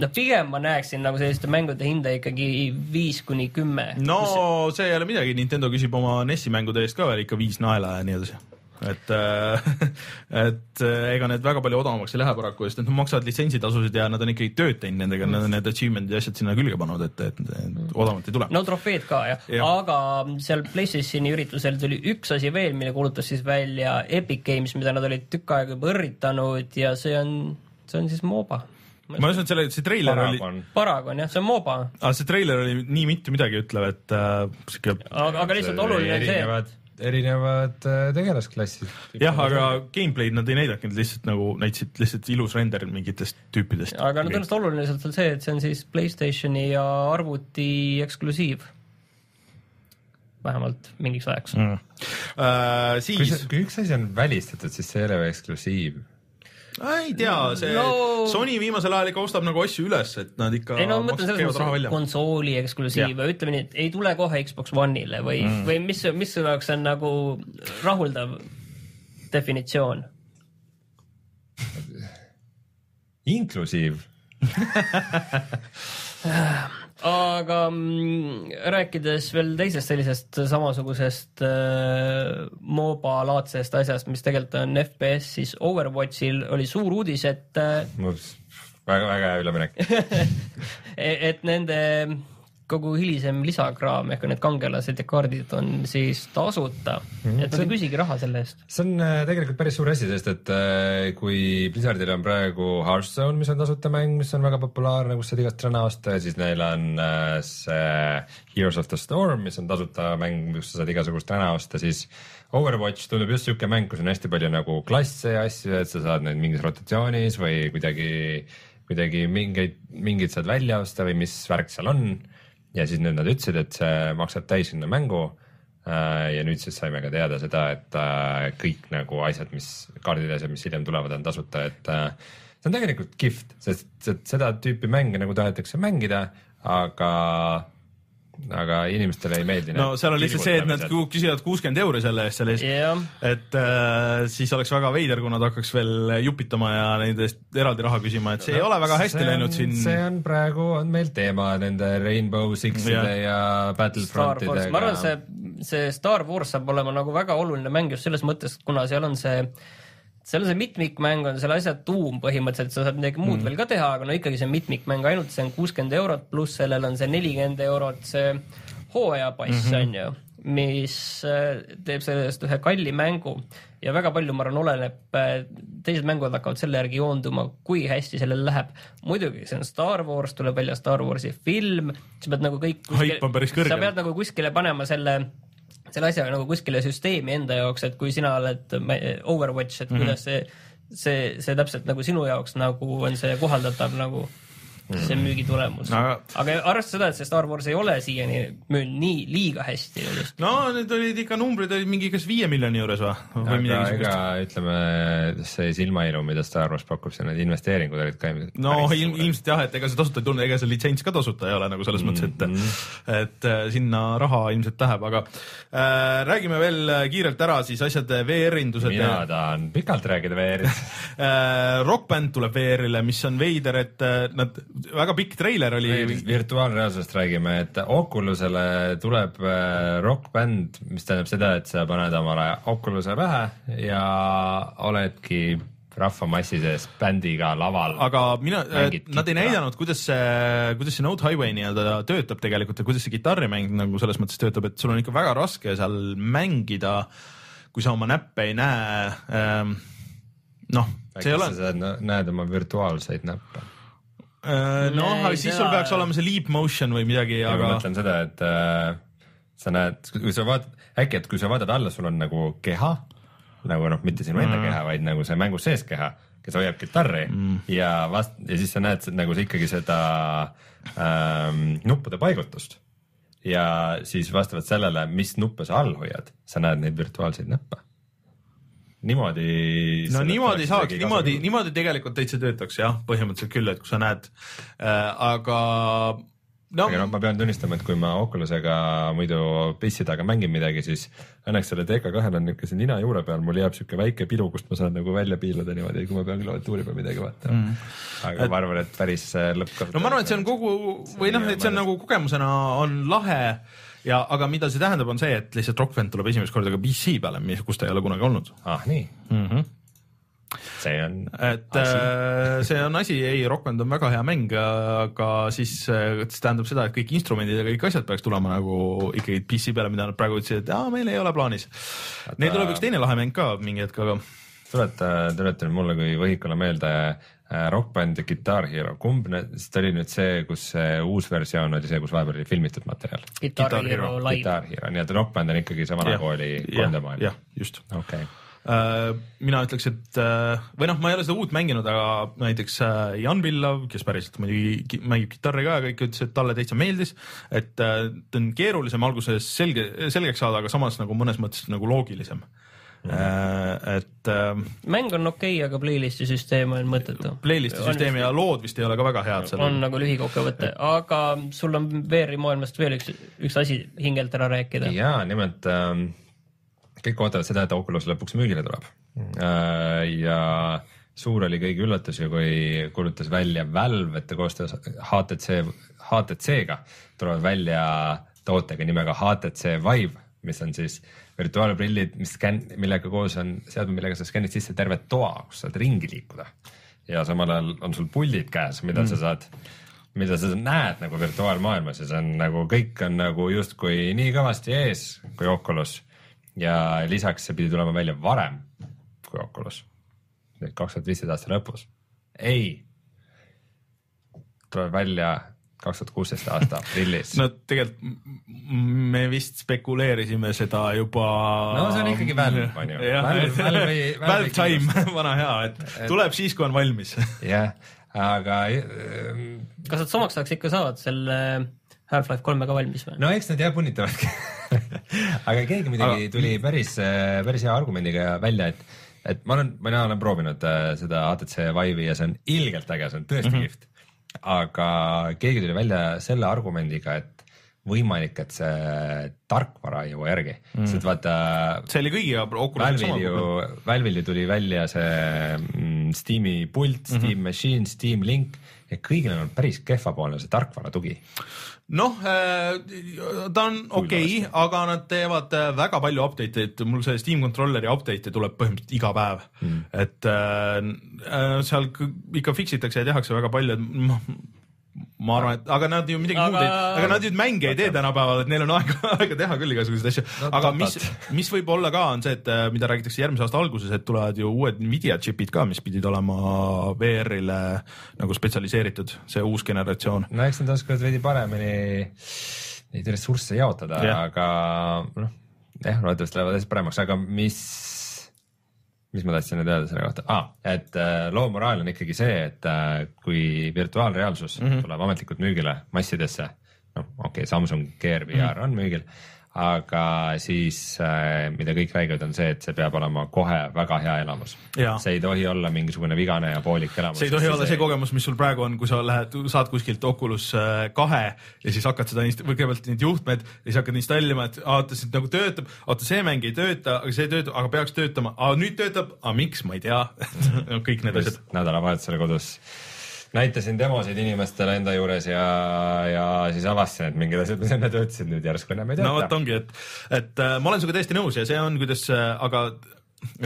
noh, pigem ma näeksin nagu selliste mängude hinda ikkagi viis kuni kümme. no kus... see ei ole midagi, Nintendo küsib oma NES-i mängude eest ka veel ikka viis naela ja nii edasi et äh, et äh, ega need väga palju odavamaks ei lähe paraku, sest nad maksavad litsentsitasusid ja nad on ikkagi tööd teinud nendega mm., nad on need achievement'id ja asjad sinna külge pannud, et, et, et odavamalt ei tule. no trofeed ka jah ja., aga seal PlayStationi üritusel tuli üks asi veel, mille kuulutas siis välja Epic Games, mida nad olid tükk aega juba õrritanud ja see on, see on siis MOBA ma usun, et selle, see treiler Paragon. oli. Paragon jah, see on MOBA. aga see treiler oli nii mitte midagi ütlev, et äh, sihuke. aga, aga lihtsalt oluline on see erinevad äh, tegelasklassid. jah, aga gameplay'd nad ei näidanudki, nad lihtsalt nagu näitasid lihtsalt ilus render mingitest tüüpidest. aga no tõenäoliselt oluline sealt on see, et see on siis Playstationi ja arvuti eksklusiiv. vähemalt mingiks ajaks mm.. Uh, siis. kui üks asi on välistatud, siis see ei ole eksklusiiv ei tea, see no... Sony viimasel ajal ikka ostab nagu asju üles, et nad ikka. ei no ma mõtlen selles mõttes konsooli eksklusiive, ütleme nii, et ei tule kohe Xbox One'ile või mm., või mis, mis sinu jaoks on nagu rahuldav definitsioon? inklusiiv aga mm, rääkides veel teisest sellisest samasugusest äh, MOBA-laadsest asjast, mis tegelikult on FPS, siis Overwatchil oli suur uudis, et äh, väga-väga hea üleminek. Et nende kogu hilisem lisakraam ehk need kangelased ja kaardid on siis tasuta mm, -hmm. et nad ei küsigi raha selle eest. see on äh, tegelikult päris suur asi, sest et äh, kui Blizzardil on praegu Hearthstone, mis on tasuta mäng, mis on väga populaarne, kus saad igast räna osta ja siis neil on äh, see Heroes of the Storm, mis on tasuta mäng, kus sa saad igasugust räna osta, siis Overwatch tundub just siuke mäng, kus on hästi palju nagu klasse ja asju, et sa saad neid mingis rotatsioonis või kuidagi kuidagi mingeid, mingeid saad välja osta või mis värk seal on ja siis nüüd nad ütlesid, et see maksab täishinna mängu. Äh, ja nüüd siis saime ka teada seda, et äh, kõik nagu asjad, mis kaardid ja asjad, mis hiljem tulevad, on tasuta, et äh, see on tegelikult kihvt, sest seda tüüpi mänge nagu tahetakse mängida, aga aga inimestele ei meeldi. no seal on lihtsalt see, et nad küsivad kuuskümmend euri selle eest, selle eest yeah., et äh, siis oleks väga veider, kui nad hakkaks veel jupitama ja nende eest eraldi raha küsima, et see no, ei ole väga hästi on, läinud siin. see on praegu on meil teema nende Rainbow Sixide yeah. ja Battlefrontidega. ma arvan, see, see Star Wars saab olema nagu väga oluline mäng just selles mõttes, kuna seal on see seal on see mitmikmäng on selle asja tuum põhimõtteliselt, sa saad midagi muud mm. veel ka teha, aga no ikkagi see mitmikmäng ainult see on kuuskümmend eurot, pluss sellel on see nelikümmend eurot see hooajapass mm -hmm. on ju, mis äh, teeb sellest ühe kalli mängu ja väga palju, ma arvan, oleneb, äh, teised mängud hakkavad selle järgi joonduma, kui hästi sellel läheb. muidugi, see on Star Wars, tuleb välja Star Warsi film, sa pead nagu kõik kuskile, sa pead nagu kuskile panema selle selle asja nagu kuskile süsteemi enda jaoks, et kui sina oled Overwatch, et mm -hmm. kuidas see, see, see täpselt nagu sinu jaoks nagu on see kohaldatav nagu see on müügi tulemus no,. aga arvestades seda, et see Star Wars ei ole siiani müünud nii liiga hästi. no need olid ikka numbrid olid mingi kas viie miljoni juures või? aga ega ütleme, see silmailu, mida Star Wars pakub, see need investeeringud olid ka. no ilm, ilmselt jah, et ega see tasuta ei tulnud, ega see litsents ka tasuta ei ole nagu selles mm -hmm. mõttes, et, mhm. et äh, sinna raha ilmselt läheb, aga äh, räägime veel kiirelt ära siis asjad VR-indused. mina tahan pikalt rääkida VR-ist äh, Rock Band tuleb VR-ile, mis on veider, et äh, nad väga pikk treiler oli. virtuaalreaalsusest räägime, et Oculusele tuleb äh, Rock Band, mis tähendab seda, et sa paned omale Oculus'e pähe ja oledki rahvamassi sees bändiga laval. aga mina, nad ei näidanud, kuidas see, kuidas see Note Highway nii-öelda töötab tegelikult ja kuidas see kitarrimäng nagu selles mõttes töötab, et sul on ikka väga raske seal mängida, kui sa oma näppe ei näe ähm,. noh, see ei ole. näed oma virtuaalseid näppe äh,? Noh, aga siis sul peaks olema see leap motion või midagi, aga. ma mõtlen seda, et äh, sa näed, kui sa vaatad, äkki, et kui sa vaatad alla, sul on nagu keha nagu noh, mitte sinu enda mm. keha, vaid nagu see mängus sees keha, kes hoiab kitarri mm. ja vast- ja siis sa näed nagu see ikkagi seda ähm, nuppude paigutust. ja siis vastavalt sellele, mis nuppe sa all hoiad, sa näed neid virtuaalseid näppe niimoodi. no niimoodi saaks, niimoodi, niimoodi tegelikult täitsa töötaks jah, põhimõtteliselt küll, et kui sa näed äh,, aga no.. aga noh, ma pean tunnistama, et kui ma Oculusega muidu pissi taga mängin midagi, siis õnneks selle TK2-l on niisuguse nina juure peal, mul jääb siuke väike pidu, kust ma saan nagu välja piiluda niimoodi, kui ma pean klaviatuuri peal midagi vaatama mm.. aga et... ma arvan, et päris äh, lõppkasutus. no ma arvan, et see on kogu või noh, et see on nagu kogemusena on lahe ja, aga mida see tähendab, on see, et lihtsalt Rock Band tuleb esimest korda ka PC peale, kus ta ei ole kunagi olnud. ah nii mm. -hmm see on. et asi. Äh, see on asi, ei, Rock Band on väga hea mäng, aga siis äh, see tähendab seda, et kõik instrumendid ja kõik asjad peaks tulema nagu ikkagi PC peale, mida nad praegu ütlesid, et aa, meil ei ole plaanis. Neil tuleb üks teine lahe mäng ka mingi hetk, aga. tuleta, tuleta nüüd mulle kui võhikule meelde äh, Rock Band ja Guitar Hero, kumb need, sest oli nüüd see, kus see uus versioon oli see, kus vahepeal oli filmitud materjal. Guitar Hero live. Guitar Hero, nii et Rock Band on ikkagi sama nagu oli 3D maailm. jah, just. okei okay Äh, mina ütleks, et äh, või noh, ma ei ole seda uut mänginud, aga näiteks äh, Jan Villav, kes päriselt muidugi mängib kitarri ka ja kõik ütles, et talle täitsa meeldis, et ta on keerulisem alguses selge, selgeks saada, aga samas nagu mõnes mõttes nagu loogilisem Mm. Et äh,. mäng on okei okay,, aga playlist'i süsteem on mõttetu. Playlist'i süsteem ja lood vist ei ole ka väga head seal. on nagu lühikokkuvõte et..., aga sul on VR-i maailmast veel üks, üks asi hingelt ära rääkida. ja nimelt ähm, kõik ootavad seda, et Oculus lõpuks müügile tuleb. Äh, ja suur oli kõigi üllatus ju, kui kuulutas välja Valve, et ta koostöös HTC, HTC-ga tulevad välja tootega nimega HTC Vive, mis on siis virtuaalprillid, mis skänn, millega koos on seadme, millega sa skännid sisse terve toa, kus saad ringi liikuda. ja samal ajal on sul puldid käes, mida mm. sa saad mida sa näed nagu virtuaalmaailmas ja see on nagu kõik on nagu justkui nii kõvasti ees kui Oculus ja lisaks see pidi tulema välja varem kui Oculus, kaks tuhat viisteist aasta lõpus. ei, tuleb välja kaks tuhat kuusteist aasta aprillis. no tegelikult me vist spekuleerisime seda juba. no see on ikkagi Valve on ju. Valve time, vana hea, et tuleb siis, kui on valmis. jah, aga. kas nad samaks ajaks ikka saavad selle Half-Life kolmega valmis või? no eks nad jah punnitavadki aga keegi muidugi aga... tuli päris, päris hea argumendiga välja, et, et ma olen, mina olen proovinud äh, seda ATC Vive'i ja see on ilgelt äge, see on tõesti mm -hmm. kihvt. Aga keegi tuli välja selle argumendiga, et võimalik, et see tarkvara ei jõua järgi mm., sest vaata. see oli kõigiga. Valve'il ju, Valve'il ju tuli välja see mm, Steam'i pult mm, -hmm. Steam Machine, Steam Link ja kõigil on päris kehvapoolne see tarkvara tugi noh, äh, ta on okei okay,, aga nad teevad äh, väga palju update eid, mul see Steam Controlleri update'e tuleb põhimõtteliselt iga päev mm., et äh, seal ikka fix itakse ja tehakse väga palju, et noh ma arvan, et aga nad ju midagi aga... muud ei, aga nad ju mänge ei tee tänapäeval, et neil on aega, aega teha küll igasuguseid asju no,. aga mis, mis võib olla ka, on see, et äh, mida räägitakse järgmise aasta alguses, et tulevad ju uued Nvidia chip'id ka, mis pidid olema VR-ile nagu spetsialiseeritud, see uus generatsioon. no eks nad oskavad veidi paremini neid ressursse jaotada, aga noh, jah, loodetavasti lähevad asjad paremaks, aga mis mis ma tahtsin nüüd öelda selle kohta ah,, et äh, loo moraal on ikkagi see, et äh, kui virtuaalreaalsus mm -hmm. tuleb ametlikult müügile massidesse, noh, okei okay,, Samsung Gear VR mm -hmm. on müügil aga siis äh, mida kõik räägivad, on see, et see peab olema kohe väga hea elamus. see ei tohi olla mingisugune vigane ja poolik elamus. see ei tohi olla see, see kogemus, mis sul praegu on, kui sa lähed, saad kuskilt Oculus äh, kahe ja siis hakkad seda kõigepealt neid juhtmed ja siis hakkad installima, et oota, see nagu töötab, oota, see mäng ei tööta, aga see töötab, aga peaks töötama, nüüd töötab, aga miks, ma ei tea. Kõik need asjad. nädalavahetusel kodus näitasin demosid inimestele enda juures ja, ja siis avastasin, et mingid asjad, mis enne töötasid, nüüd järsku enam ei tööta. no vot ongi, et, et äh, ma olen sinuga täiesti nõus ja see on, kuidas äh,, aga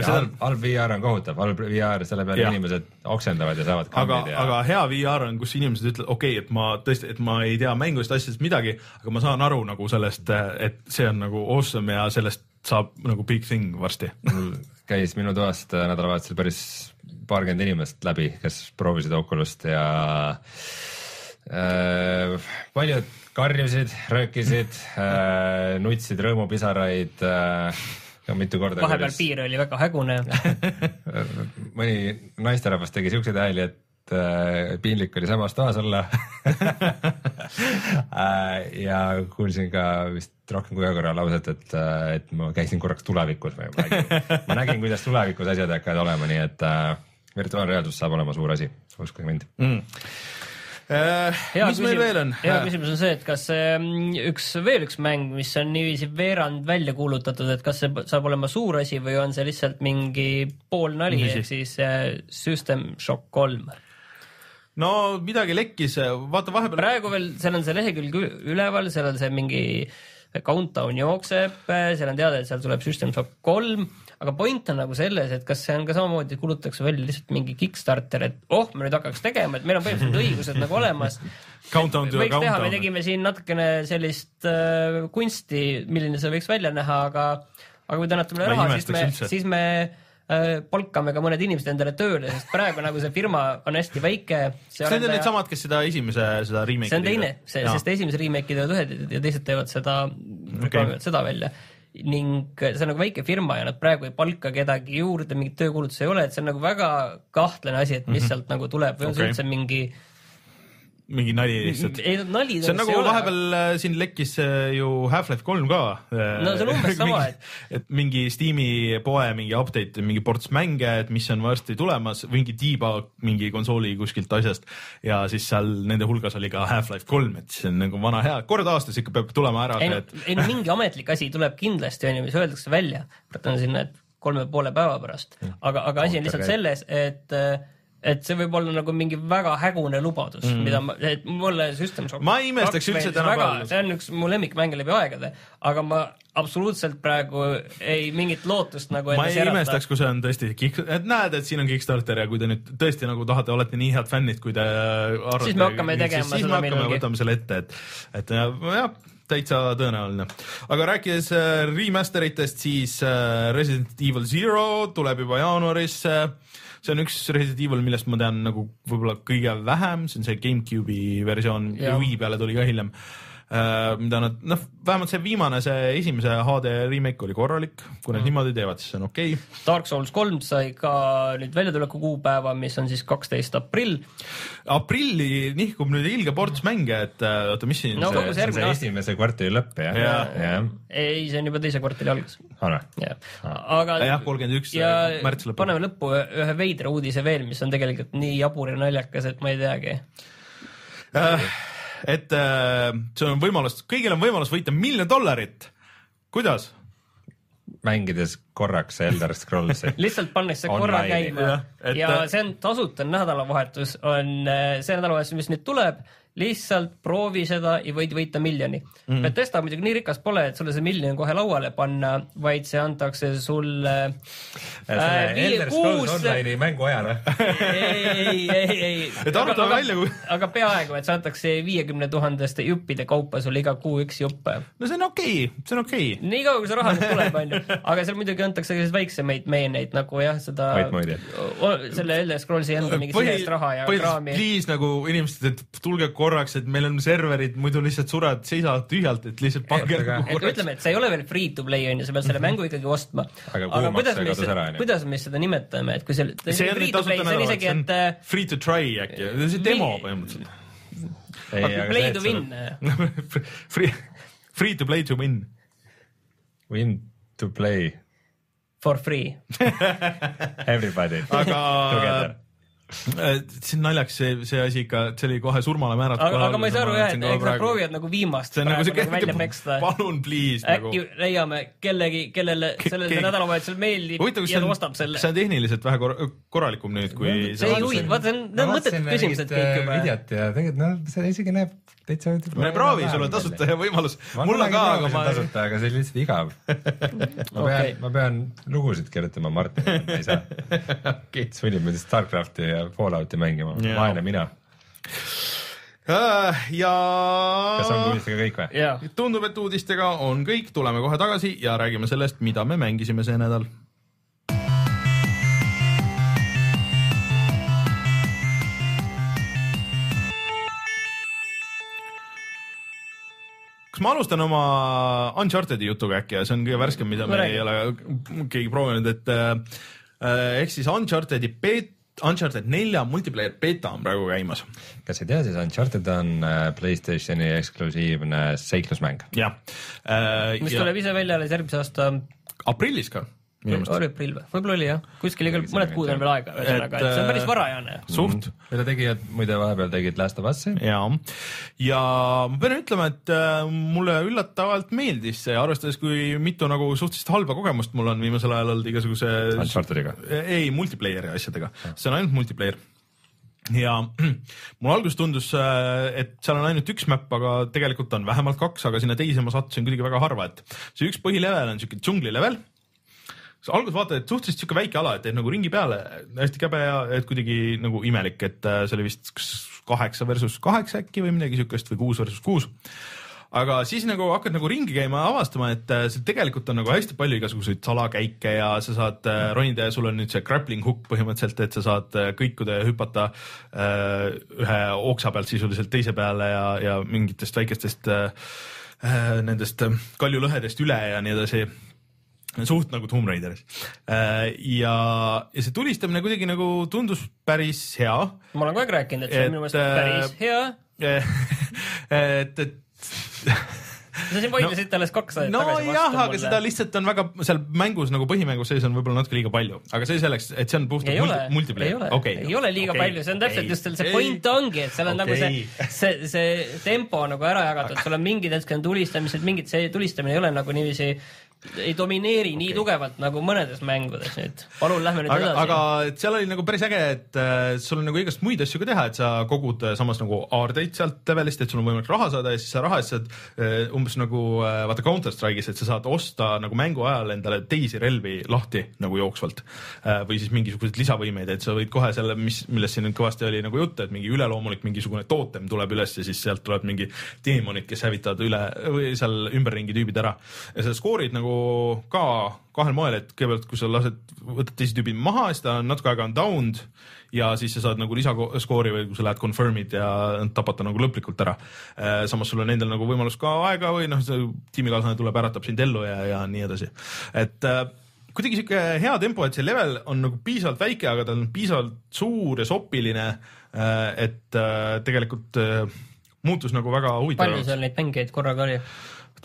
halb, halb VR on kohutav, halb VR, selle peale inimesed oksendavad ja saavad aga, ja... aga hea VR on, kus inimesed ütlevad, okei okay,, et ma tõesti, et ma ei tea mängust asjadest midagi, aga ma saan aru nagu sellest, et see on nagu awesome ja sellest saab nagu big thing varsti. käis minu toast nädalavahetusel päris paarkümmend inimest läbi, kes proovisid Oculus't ja äh, paljud karjusid, röökisid äh,, nutsid rõõmupisaraid äh, mitu korda. vahepeal kuris... piir oli väga hägune mõni naisterahvas tegi siukseid hääli, et äh, piinlik oli samas toas olla äh, ja kuulsin ka vist rohkem kui ühe korra lauset, et, äh, et ma käisin korraks tulevikus või ma nägin, ma nägin, kuidas tulevikus asjad hakkavad olema, nii et äh, virtuaalreaalsus saab olema suur asi, uskuge mind mm Äh, mis meil veel on? hea küsimus on see, et kas mm, üks, veel üks mäng, mis on niiviisi veerand välja kuulutatud, et kas see saab olema suur asi või on see lihtsalt mingi poolnali ehk siis äh, System Shock kolm? no midagi lekkis, vaata vahepeal. praegu veel, seal on see lehekülg üleval, seal on see mingi countdown jookseb, seal on teada, et seal tuleb System Shock kolm aga point on nagu selles, et kas see on ka samamoodi, kulutatakse välja lihtsalt mingi Kickstarter, et oh, me nüüd hakkaks tegema, et meil on põhimõtteliselt õigused nagu olemas. võiks teha, me tegime siin natukene sellist äh, kunsti, milline see võiks välja näha, aga, aga kui te annate meile raha, siis me, siis me palkame ka mõned inimesed endale tööle, sest praegu nagu see firma on hästi väike. see on needsamad, kes seda esimese, seda remake'i see on teine, see, sest esimese remake'i teevad ühed ja teised teevad seda okay., seda välja ning see on nagu väike firma ja nad praegu ei palka kedagi juurde, mingit töökuulutusi ei ole, et see on nagu väga kahtlane asi, et mis mm -hmm. sealt nagu tuleb või on okay. see üldse mingi mingi nali lihtsalt. ei nali see on nagu vahepeal äh, siin lekkis äh, ju Half-Life kolm ka. Äh, no see on umbes sama, et. et mingi Steam'i poe mingi update, mingi ports mänge, et mis on varsti tulemas, mingi debug mingi konsooli kuskilt asjast ja siis seal nende hulgas oli ka Half-Life kolm, et see on nagu vana hea, kord aastas ikka peab tulema ära. ei no, et... ei no mingi ametlik asi tuleb kindlasti onju, mis öeldakse välja, on sinna, et kolme poole päeva pärast, aga, aga asi on lihtsalt selles, et äh, et see võib olla nagu mingi väga hägune lubadus mm., mida ma, et mulle System Shock ma ei imestaks üldse tänapäeval. see on üks mu lemmikmänge läbi aegade, aga ma absoluutselt praegu ei mingit lootust nagu ma ei järata. imestaks, kui see on tõesti et näed, et siin on Kickstarter ja kui te nüüd tõesti nagu tahate, olete nii head fännid, kui te arvate. siis me hakkame tegema siis, seda millalgi. võtame selle ette, et, et jah täitsa tõenäoline. aga rääkides äh, remaster itest, siis äh, Resident Evil Zero tuleb juba jaanuaris see on üks Resident Evil, millest ma tean nagu võib-olla kõige vähem, see on see GameCube'i versioon Wii peale tuli ka hiljem mida nad, noh, vähemalt see viimane, see esimese HD remake oli korralik, kui nad mm. niimoodi teevad, siis see on okei okay.. Dark Souls kolm sai ka nüüd väljatuleku kuupäeva, mis on siis kaksteist aprill. aprilli nihkub nüüd ilge ports mänge, et äh, oota, mis siin no, see, see on see esimese kvartali lõpp jah ja. ja.? ei, see on juba teise kvartali algus. jah, aga jah, kolmkümmend üks märts lõpp. paneme lõppu ühe veidra uudise veel, mis on tegelikult nii jabur ja naljakas, et ma ei teagi äh, et äh, see on võimalus, kõigil on võimalus võita miljon dollarit. kuidas? mängides korraks Elder Scrollsi lihtsalt pannakse korra käima ja, et... ja see on tasuta nädalavahetus, on äh, see nädalavahetus, mis nüüd tuleb lihtsalt proovi seda ja võid võita miljoni mm.. Bethesda muidugi nii rikas pole, et sulle see miljon kohe lauale panna, vaid see antakse sulle äh, Elder Scrolls Online'i mängu ajal või? ei, ei, ei. et arutame välja kui. aga peaaegu, et see antakse viiekümne tuhandeste juppide kaupa sulle iga kuu üks jupp. no see on okei okay., see on okei okay.. nii kaua, kui see raha nüüd tuleb, onju. aga seal muidugi antakse selliseid väiksemaid meeneid nagu jah, seda. selle Elder Scrollsi enda mingi sisest raha ja kraami. Please nagu inimesed, et tulge korra korraks, et meil on serverid, muidu lihtsalt sured, seisavad tühjalt, et lihtsalt pange nagu korraks. ütleme, et see ei ole veel free to play on ju, sa pead selle mhm. mängu ikkagi ostma. aga, aga kuidas me, kuidas me seda nimetame, et kui see, see on free to play, see on isegi, et äh, free to try äkki, see on demo põhimõtteliselt. Play to win Free, free to play to win. Win to play. For free Everybody aga see on naljakas, see, see asi ikka, see oli kohe surmale määratud. aga, aga ma ei saa aru jah, et eks nad proovivad nagu viimast see on nagu see nagu välja peksta. palun, please. äkki nagu... leiame kellegi, kellele sellel Ke nädalavahetusel meeldib Huvitav, ja ta ostab selle. see on tehniliselt vähe kor korralikum nüüd, kui see ei huvita, vaata see on, need on mõttetud küsimused kõik juba. Äh, videot ja tegelikult noh, see isegi näeb täitsa. me proovi, sul on tasuta võimalus. mul on ka, aga ma. tasuta, aga see on lihtsalt igav. ma pean, ma pean lugusid kirjutama Martinile, ma ei saa okay.. sunnib mind Starcrafti ja Fallouti mängima, vaene mina äh, ja. kas ongi uudistega kõik või? tundub, et uudistega on kõik, tuleme kohe tagasi ja räägime sellest, mida me mängisime see nädal kas ma alustan oma Uncharted'i jutuga äkki ja see on kõige värskem, mida me ei ole keegi proovinud, et äh, ehk siis Uncharted'i beet-, Uncharted nelja multiplayer beeta on praegu käimas. kas ei tea, siis Uncharted on äh, Playstationi eksklusiivne seiklusmäng. jah äh,. mis ja... tuleb ise välja alles järgmise aasta. aprillis ka oli aprill või? võib-olla oli jah, kuskil igal mõned kuud on veel aega, ühesõnaga, et see on päris varajane. suht. mille tegijad muide vahepeal tegid Last of Us'i. ja, ja ma pean ütlema, et äh, mulle üllatavalt meeldis see, arvestades, kui mitu nagu suhteliselt halba kogemust mul on viimasel ajal olnud igasuguse. Uncharted'iga? ei, multiplayer'i asjadega, see on ainult multiplayer ja mulle alguses tundus, äh, et seal on ainult üks map, aga tegelikult on vähemalt kaks, aga sinna teise ma sattusin kuidagi väga harva, et see üks põhilevel on siuke džunglilevel alguses vaatad, et suhteliselt sihuke väike ala, et teed nagu ringi peale, hästi käbe ja et kuidagi nagu imelik, et äh, see oli vist kaheksa versus kaheksa äkki või midagi siukest või kuus versus kuus. Aga siis nagu hakkad nagu ringi käima ja avastama, et äh, seal tegelikult on nagu hästi palju igasuguseid salakäike ja sa saad äh, ronida ja sul on nüüd see grappling hook põhimõtteliselt, et sa saad kõikuda ja hüpata ühe oksa pealt sisuliselt teise peale ja, ja mingitest väikestest nendest kaljulõhedest üle ja nii edasi suht nagu Tomb Raideris. Äh, ja, ja see tulistamine kuidagi nagu tundus päris hea. ma olen kogu aeg rääkinud, et see on minu meelest päris hea. et, et sa siin vaidlesid no, alles kaks aastat no, tagasi vastu. nojah, aga seda lihtsalt on väga seal mängus nagu põhimängus sees on võib-olla natuke liiga palju, aga see selleks, et see on puhtalt multi, multiplayer. ei ole okay., ei ole liiga okay. palju, see on täpselt okay. just see point ongi, et seal on okay. nagu see, see, see tempo nagu ära jagatud, sul on mingid hetked on tulistamised, mingid see tulistamine ei ole nagu niiviisi ei domineeri okay. nii tugevalt nagu mõnedes mängudes nüüd. palun lähme nüüd aga, edasi. aga seal oli nagu päris äge, et äh, sul on nagu igast muid asju ka teha, et sa kogud äh, samas nagu aardeid sealt levelist, et sul on võimalik raha saada ja siis sa raha eest saad äh, umbes nagu äh, vaata Counter Strike'is, et sa saad osta nagu mängu ajal endale teisi relvi lahti nagu jooksvalt äh, või siis mingisuguseid lisavõimeid, et sa võid kohe selle, mis, millest siin nüüd kõvasti oli nagu juttu, et mingi üleloomulik mingisugune tootem tuleb üles ja siis sealt tuleb mingi teemonid, kes hävitavad üle või seal ümberringi tüübid ära ja sa skoorid nagu ka kahel moel, et kõigepealt, kui sa lased, võtad teise tüübi maha, siis ta natuke aega on down'd ja siis sa saad nagu lisaskoori või kui sa lähed confirm'id ja tapad ta nagu lõplikult ära. Äh, samas sul on endal nagu võimalus ka aega või noh, tiimikaaslane tuleb, äratab sind ellu ja, ja nii edasi. et äh, kuidagi sihuke hea tempo, et see level on nagu piisavalt väike, aga ta on piisavalt suur ja sopiline. Äh, et tegelikult muutus nagu väga huvitav. palju seal neid mängijaid korraga oli?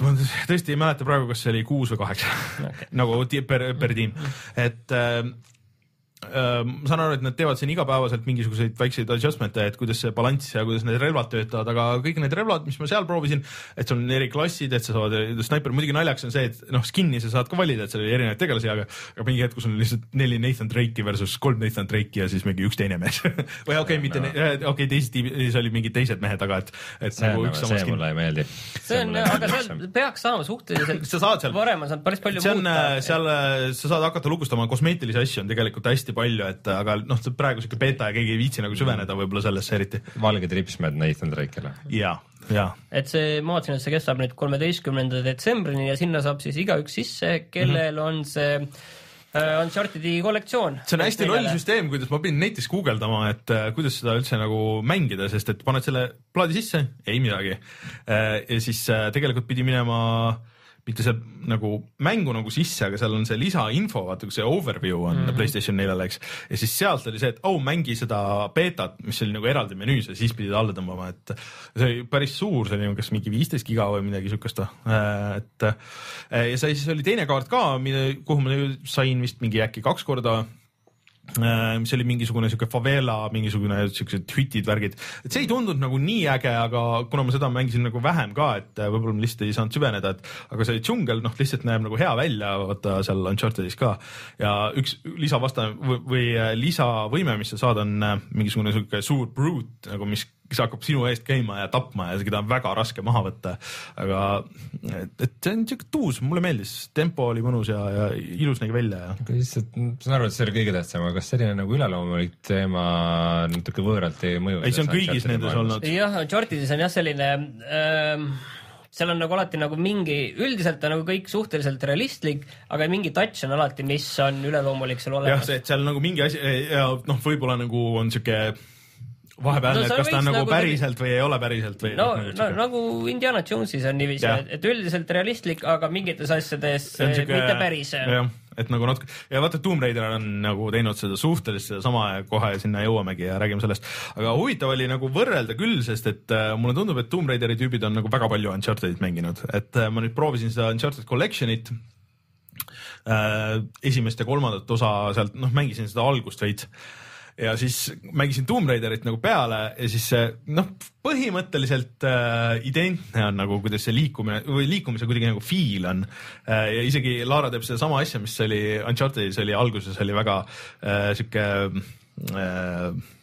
Ma tõesti ei mäleta praegu, kas see oli kuus või kaheksa. Nagu per, per tiim, et äh, ma saan aru, et nad teevad siin igapäevaselt mingisuguseid väikseid adjustment'e, et kuidas see balanss ja kuidas need relvad töötavad, aga kõik need relvad, mis ma seal proovisin, et sul on eri klassid, et sa saad, snaiper, muidugi naljakas on see, et noh, skin'i sa saad ka valida, et seal oli erinevaid tegelasi, aga, aga mingi hetk, kus on lihtsalt neli Nathan Drake'i versus kolm Nathan Drake'i ja siis mingi üks teine mees või okei okay,, mitte no., okei okay,, teises tiimis oli mingid teised mehed, aga et, et see nagu üks sama skin. mulle ei meeldi. see on, aga seal peaks saama suhteliselt sa saad seal, varem on saanud päris palju see on, seal sa saad hakata lugustama kosmeetilisi asju on tegelikult hästi palju, et aga noh, see praegu siuke beeta ja keegi ei viitsi nagu süveneda võib-olla sellesse eriti. valged ripsmed Nathan Drake'ile. ja, ja. et see, ma vaatasin, et see kestab nüüd kolmeteistkümnenda detsembrini ja sinna saab siis igaüks sisse, kellel mm -hmm. on see uh, Uncharted'i kollektsioon. see on hästi loll süsteem, kuidas ma pidin netis guugeldama, et uh, kuidas seda üldse nagu mängida, sest et paned selle plaadi sisse, ei midagi uh,. ja siis tegelikult pidi minema uh, mitte see nagu mängu nagu sisse, aga seal on see lisainfo, vaata kui see overview on mm -hmm. Playstation neljale, eks. ja siis sealt oli see, et oh mängi seda beetat, mis oli nagu eraldi menüüs ja siis pidid alla tõmbama, et see oli päris suur, see oli kas mingi viisteist giga või midagi siukest. Äh, et ja sai, siis oli teine kaart ka, kuhu ma sain vist mingi äkki kaks korda mis oli mingisugune sihuke favela, mingisugune siuksed hütid, värgid, et see ei tundunud nagu nii äge, aga kuna ma seda mängisin nagu vähem ka, et äh, võib-olla ma lihtsalt ei saanud süveneda, et aga see džungel noh, lihtsalt näeb nagu hea välja, vaata seal Unchartedis ka. Ja üks lisavastane või, või äh, lisavõime, mis sa saad, on mingisugune sihuke suur brute nagu, mis kes hakkab sinu eest käima ja tapma ja keda on väga raske maha võtta. aga et, et see on siuke tuus, mulle meeldis, tempo oli mõnus ja, ja ilus nägi välja ja. aga lihtsalt, ma saan aru, et see oli kõige tähtsam, aga kas selline nagu üleloomulik teema natuke võõralt ei mõju? ei, see on kõigis nendes olnud. jah, Unchartedis on jah selline ähm seal on nagu alati nagu mingi, üldiselt on nagu kõik suhteliselt realistlik, aga mingi touch on alati, mis on üleloomulik seal olemas. jah, see, et seal nagu mingi asi ja noh, võib-olla nagu on siuke vahepeal no,, et kas ta on nagu, nagu päriselt või ei ole päriselt või? no, no, no nagu Indiana Jonesis on niiviisi, et üldiselt realistlik, aga mingites asjades siuke, mitte päris. jah, et nagu natuke ja vaata, Tomb Raider on nagu teinud seda suhteliselt sedasama ja kohe sinna jõuamegi ja räägime sellest. aga huvitav oli nagu võrrelda küll, sest et äh, mulle tundub, et Tomb Raideri tüübid on nagu väga palju Unchartedit mänginud, et äh, ma nüüd proovisin seda Uncharted Collection'it äh,. esimest ja kolmandat osa sealt, noh, mängisin seda algust veits ja siis mängisin Tomb Raiderit nagu peale ja siis see noh, põhimõtteliselt äh, identne on nagu, kuidas see liikumine või liikumise kuidagi nagu feel on äh,. ja isegi Lara teeb sedasama asja, mis oli Unchartedis oli alguses oli väga äh, sihuke äh,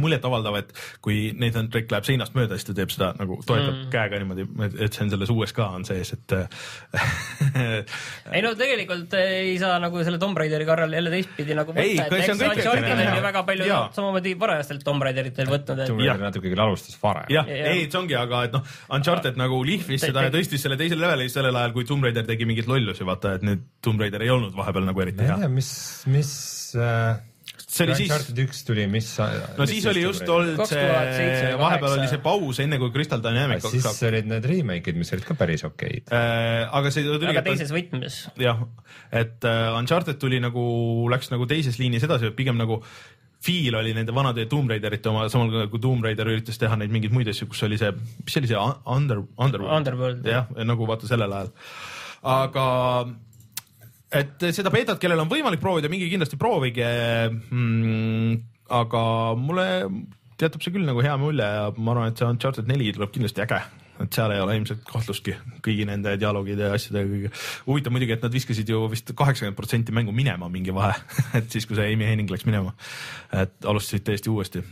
muljetavaldav, et kui Nathan Drake läheb seinast mööda, siis ta teeb seda nagu toetab mm. käega niimoodi, et see on selles uues ka on sees, et ei no tegelikult ei saa nagu selle Tomb Raideri korral jälle teistpidi nagu võtta, et eks Uncharted on ju väga palju samamoodi varajastelt Tomb Raideritel võtnud et.... Natuke küll alustas varem. jah ja, ja., ei, see ongi, aga et noh, Uncharted nagu lihvis seda ja tõstis selle teisele levelile sellel ajal, kui Tomb Raider tegi mingeid lollusi, vaata, et nüüd Tomb Raider ei olnud vahepeal nagu eriti hea. mis, mis äh see oli siis. Uncharted üks tuli, mis. no siis oli just olnud see, vahepeal oli see paus enne kui Crystal Dynamics. siis olid need remake'id, mis olid ka päris okeid äh,. aga see tuli. aga teises võtmes. jah, et uh, Uncharted tuli nagu, läks nagu teises liinis edasi, pigem nagu feel oli nende vanade Tomb Raiderite oma, samal ajal kui Tomb Raider üritas teha neid mingeid muid asju, kus oli see, mis see oli see Under, Underworld, Underworld. jah, nagu vaata sellel ajal. aga et seda beetat, kellel on võimalik proovida, minge kindlasti proovige mm,. aga mulle jätab see küll nagu hea mulje ja ma arvan, et see Uncharted neli tuleb kindlasti äge, et seal ei ole ilmselt kahtlustki kõigi nende dialoogide ja asjadega. huvitav muidugi, et nad viskasid ju vist kaheksakümmend protsenti mängu minema mingi vahe et siis, kui see Amy Henning läks minema, et alustasid täiesti uuesti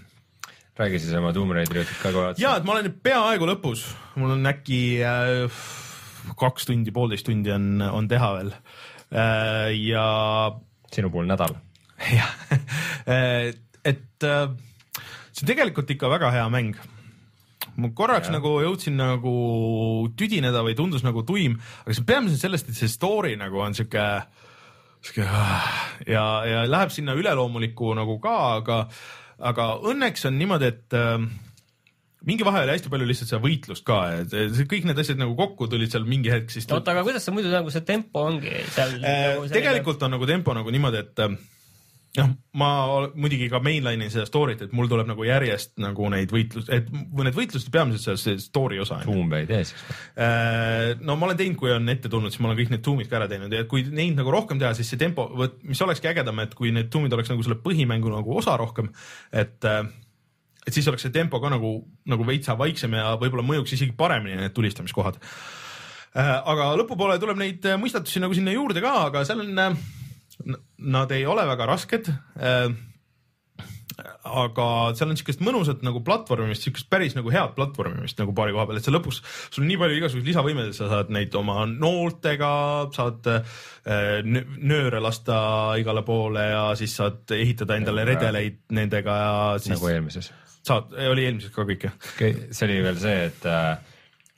räägi siis oma Tomb Raideri jutut ka kohe otsa. ja, et ma olen peaaegu lõpus, mul on äkki äh, kaks tundi, poolteist tundi on, on teha veel ja. sinu puhul nädal. jah, äh, et äh, see on tegelikult ikka väga hea mäng ma korraks ja. nagu jõudsin nagu tüdineda või tundus nagu tuim, aga see peamiselt sellest, et see story nagu on sihuke, sihuke ja, ja läheb sinna üleloomulikku nagu ka, aga, aga õnneks on niimoodi, et äh, mingi vahe oli hästi palju lihtsalt seda võitlust ka, et kõik need asjad nagu kokku tulid seal mingi hetk siis. oota, aga kuidas see muidu nagu see tempo ongi seal äh, nagu? tegelikult on nagu tempo nagu niimoodi, et äh, noh, ma muidugi ka mainline'in seda story't, et mul tuleb nagu järjest nagu neid võitlus, et need võitlused peamiselt see story osa. tuume ei tee siis? Äh, no ma olen teinud, kui on ette tulnud, siis ma olen kõik need tuumid ka ära teinud ja kui neid nagu rohkem teha, siis see tempo, mis olekski ägedam, et kui need tuumid oleks nagu selle põhimängu nagu osa rohkem, et äh, et siis oleks see tempo ka nagu, nagu veitsa vaiksem ja võib-olla mõjuks isegi paremini need tulistamiskohad. Äh, aga lõpupoole tuleb neid äh, mõistatusi nagu sinna juurde ka, aga seal on, äh, nad ei ole väga rasked aga seal on siukest mõnusat nagu platvormimist, siukest päris nagu head platvormimist nagu paari koha peal, et sa lõpuks, sul on nii palju igasuguseid lisavõimeid, sa saad neid oma nooltega, saad nööre lasta igale poole ja siis saad ehitada endale redeleid nendega ja siis. nagu eelmises saad, oli eelmises ka kõik jah? see oli veel see, et äh,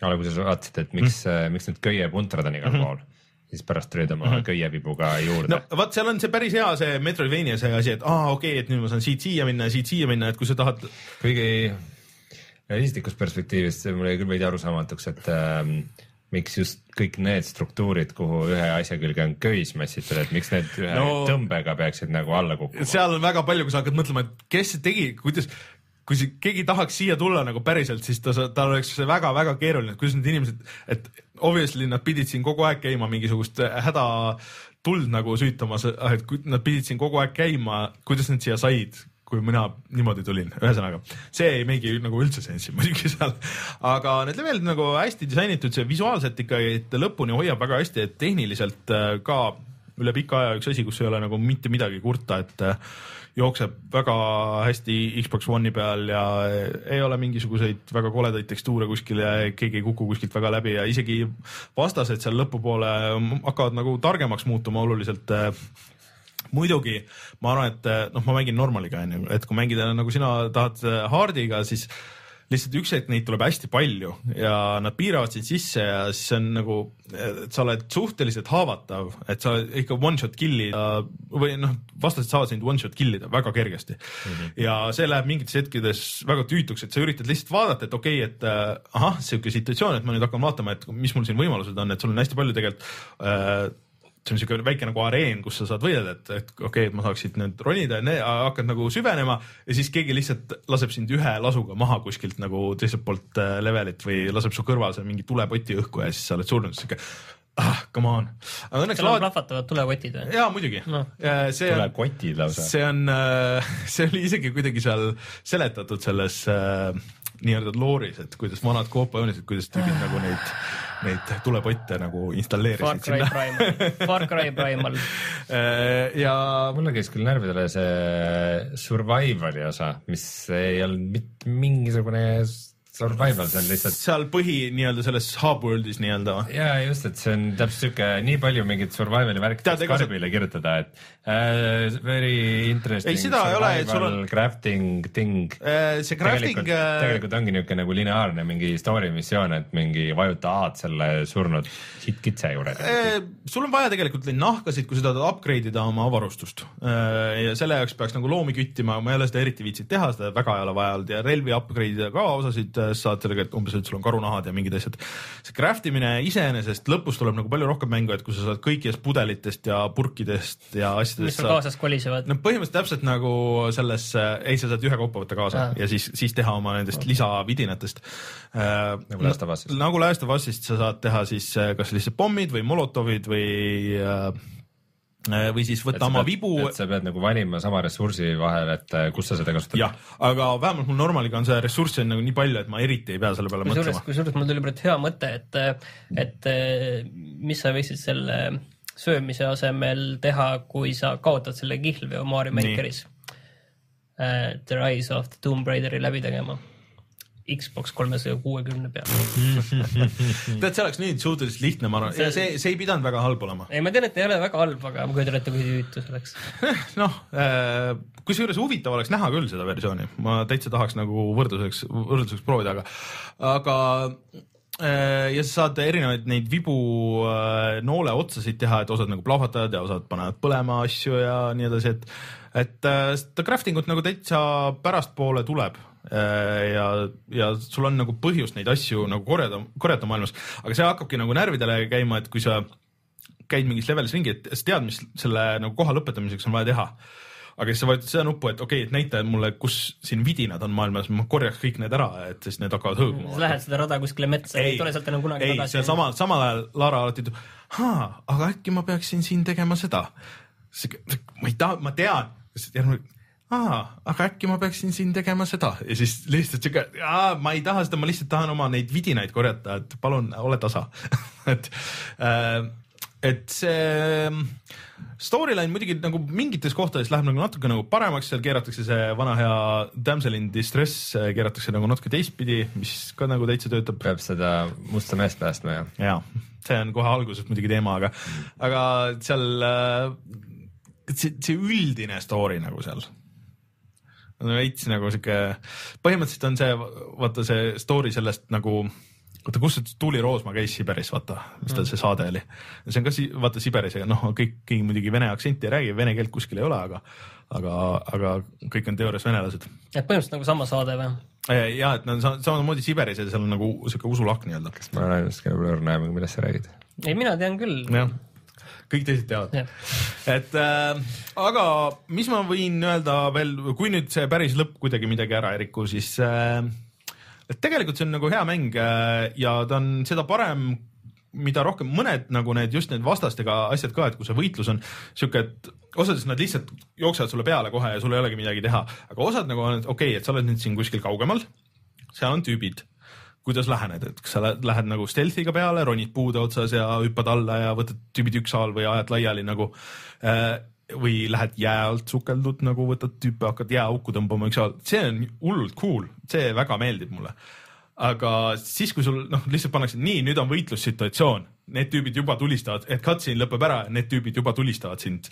alguses vaatasid, et miks mm, -hmm. miks need köiepuntrad on igal mm -hmm. pool siis pärast tulid oma mm -hmm. köievibuga juurde. no vot, seal on see päris hea see Metroidvania see asi, et aa okei okay,, et nüüd ma saan siit siia minna ja siit siia minna, et kui sa tahad. kuigi realistlikust perspektiivist see mulle jäi küll veidi arusaamatuks, et ähm, miks just kõik need struktuurid, kuhu ühe asja külge on köis mässitud, et miks need ühe no, tõmbega peaksid nagu alla kukkuma? seal on väga palju, kui sa hakkad mõtlema, et kes tegi, kuidas kui see, keegi tahaks siia tulla nagu päriselt, siis ta, tal oleks väga-väga keeruline, kuidas need inimesed, et obviously nad pidid siin kogu aeg käima mingisugust häda tuld nagu süütamas, et nad pidid siin kogu aeg käima, kuidas nad siia said, kui mina niimoodi tulin, ühesõnaga see ei meigi nagu üldse sensi muidugi seal, aga need levelid nagu hästi disainitud, see visuaalselt ikkagi, lõpuni hoiab väga hästi, et tehniliselt äh, ka üle pika aja üks asi, kus ei ole nagu mitte midagi kurta, et äh, jookseb väga hästi Xbox One'i peal ja ei ole mingisuguseid väga koledaid tekstuure kuskil ja keegi ei kuku kuskilt väga läbi ja isegi vastased seal lõpupoole hakkavad nagu targemaks muutuma oluliselt. Muidugi ma arvan, et noh, ma mängin normaliga onju, et kui mängida nagu sina tahad hard'iga, siis lihtsalt üks hetk neid tuleb hästi palju ja nad piiravad sind sisse ja siis on nagu, et sa oled suhteliselt haavatav, et sa ikka one shot kill'id või noh, vastased saavad sind one shot kill ida väga kergesti mm. -hmm. ja see läheb mingites hetkedes väga tüütuks, et sa üritad lihtsalt vaadata, et okei okay,, et äh, ahah, sihuke situatsioon, et ma nüüd hakkan vaatama, et mis mul siin võimalused on, et sul on hästi palju tegelikult äh, see on niisugune väike nagu areen, kus sa saad võidelda, et, et okei okay,, et ma saaks siit nüüd ronida ja hakkad nagu süvenema ja siis keegi lihtsalt laseb sind ühe lasuga maha kuskilt nagu teiselt poolt äh, levelit või laseb su kõrval seal mingi tulepoti õhku ja siis sa oled surnud, siuke ah, come on. aga õnneks. seal on laad... plahvatavad tulekotid või? jaa, muidugi no.. tulekotid lausa. see on, äh, see oli isegi kuidagi seal seletatud selles äh, nii-öelda looris, et kuidas vanad koopajoonid, kuidas tüübid nagu neid, neid tulepotte nagu installeerisid sinna. Far Cry Primal äh, ja mulle käis küll närvidele see Survivali osa, mis ei olnud mitte mingisugune survival, see on lihtsalt. seal põhi nii-öelda selles hub world'is nii-öelda. ja just, et see on täpselt siuke nii palju mingit survival'i värki Skarbile see... kirjutada, et uh, very interesting. ei, seda ei ole, et sul on. Crafting thing uh,. see crafting. tegelikult, uh... tegelikult ongi niuke nagu lineaarne mingi story missioon, et mingi vajuta A-d selle surnud kitse juures uh,. sul on vaja tegelikult neid nahkasid, kui sa tahad upgrade ida oma varustust uh, ja selle jaoks peaks nagu loomi küttima, ma ei ole seda eriti viitsinud teha, seda väga ei ole vaja olnud ja relvi upgrade ida ka osasid saad sellega, et umbes, et sul on karunahad ja mingid asjad. see craft imine iseenesest lõpus tuleb nagu palju rohkem mängu, et kui sa saad kõikidest pudelitest ja purkidest ja asjadest. mis sul kaasas kolisevad? no põhimõtteliselt täpselt nagu selles, ei, sa saad ühekaupa võtta kaasa ah. ja siis, siis teha oma nendest lisavidinatest äh,. nagu Last of Us'ist. nagu Last of Us'ist sa saad teha siis äh, kas lihtsalt pommid või molotovid või Äh, või siis võtta oma pead, vibu. et sa pead nagu valima sama ressursi vahel, et äh, kus sa seda kasutad. jah, aga vähemalt mul normaliga on seda ressurssi on nagu nii palju, et ma eriti ei pea selle peale kusjuures, mõtlema. kusjuures mul tuli praegu hea mõte, et, et mis sa võiksid selle söömise asemel teha, kui sa kaotad selle kihlveo Mario Makeris. The Rise of the Tomb Raideri läbi tegema Xbox kolmesaja kuuekümne peal tead, see oleks nii suhteliselt lihtne, ma arvan, ja see, see ei pidanud väga halb olema. ei, ma tean, et ei ole väga halb, aga ma kujutan ette, kui tüütu see oleks. noh äh,, kusjuures huvitav oleks näha küll seda versiooni, ma täitsa tahaks nagu võrdluseks, võrdluseks proovida, aga, aga äh, ja sa saad erinevaid neid vibu äh, noole otsasid teha, et osad nagu plahvatavad ja osad panevad põlema asju ja nii edasi, et et seda crafting ut nagu täitsa pärastpoole tuleb ja, ja sul on nagu põhjust neid asju nagu korjada, korjata maailmas, aga see hakkabki nagu närvidele käima, et kui sa käid mingis levelis ringi, et sa tead, mis selle nagu koha lõpetamiseks on vaja teha. aga siis sa vajutad seda nuppu, et okei okay,, et näita mulle, kus siin vidinad on maailmas, ma korjaks kõik need ära, et siis need hakkavad hõõguma. sa lähed seda rada kuskile metsa, ei tule sealt enam kunagi ei, tagasi. ei, samal, samal ajal Lara alati ütleb, aga äkki ma peaksin siin tegema seda. ma ei taha, ma tean, järgmine aa, aga äkki ma peaksin siin tegema seda ja siis lihtsalt siuke, ma ei taha seda, ma lihtsalt tahan oma neid vidinaid korjata, et palun ole tasa et äh,, et see storyline muidugi nagu mingites kohtades läheb nagu natuke nagu paremaks, seal keeratakse see vana hea damsel in distress keeratakse nagu natuke teistpidi, mis ka nagu täitsa töötab. peab seda musta meest päästma ja. ja, see on kohe alguses muidugi teema, aga, aga seal äh, see, see üldine story nagu seal veits nagu sihuke, põhimõtteliselt on see, vaata see story sellest nagu oota, kus see Tuuli Roosma käis Siberis, vaata, mis tal see saade oli. see on ka si-, vaata Siberis ja noh, kõik, keegi muidugi vene aktsenti ei räägi, vene keelt kuskil ei ole, aga, aga, aga kõik on teoorias venelased. et põhimõtteliselt nagu sama saade või? ja, et nad on samamoodi Siberis ja seal on nagu sihuke usulahk nii-öelda. kas ma olen ainult, kellel pole õrna aimu, millest sa räägid? ei, mina tean küll. jah kõik teised teavad. et äh, aga mis ma võin öelda veel, kui nüüd see päris lõpp kuidagi midagi ära ei riku, siis äh, et tegelikult see on nagu hea mäng äh, ja ta on seda parem mida rohkem, mõned nagu need just need vastastega asjad ka, et kui see võitlus on sihuke, et osades nad lihtsalt jooksevad sulle peale kohe ja sul ei olegi midagi teha, aga osad nagu on, okei okay,, et sa oled nüüd siin kuskil kaugemal, seal on tüübid kuidas lähened, et kas sa lähed, lähed nagu stealth'iga peale, ronid puude otsas ja hüppad alla ja võtad tüübid ükshaaval või ajad laiali nagu äh, või lähed jää alt sukeldud nagu võtad tüüpe, hakkad jääauku tõmbama ükshaaval, see on hullult cool, see väga meeldib mulle. aga siis, kui sul noh, lihtsalt pannakse nii, nüüd on võitlussituatsioon, need tüübid juba tulistavad, et cutscene lõpeb ära, need tüübid juba tulistavad sind.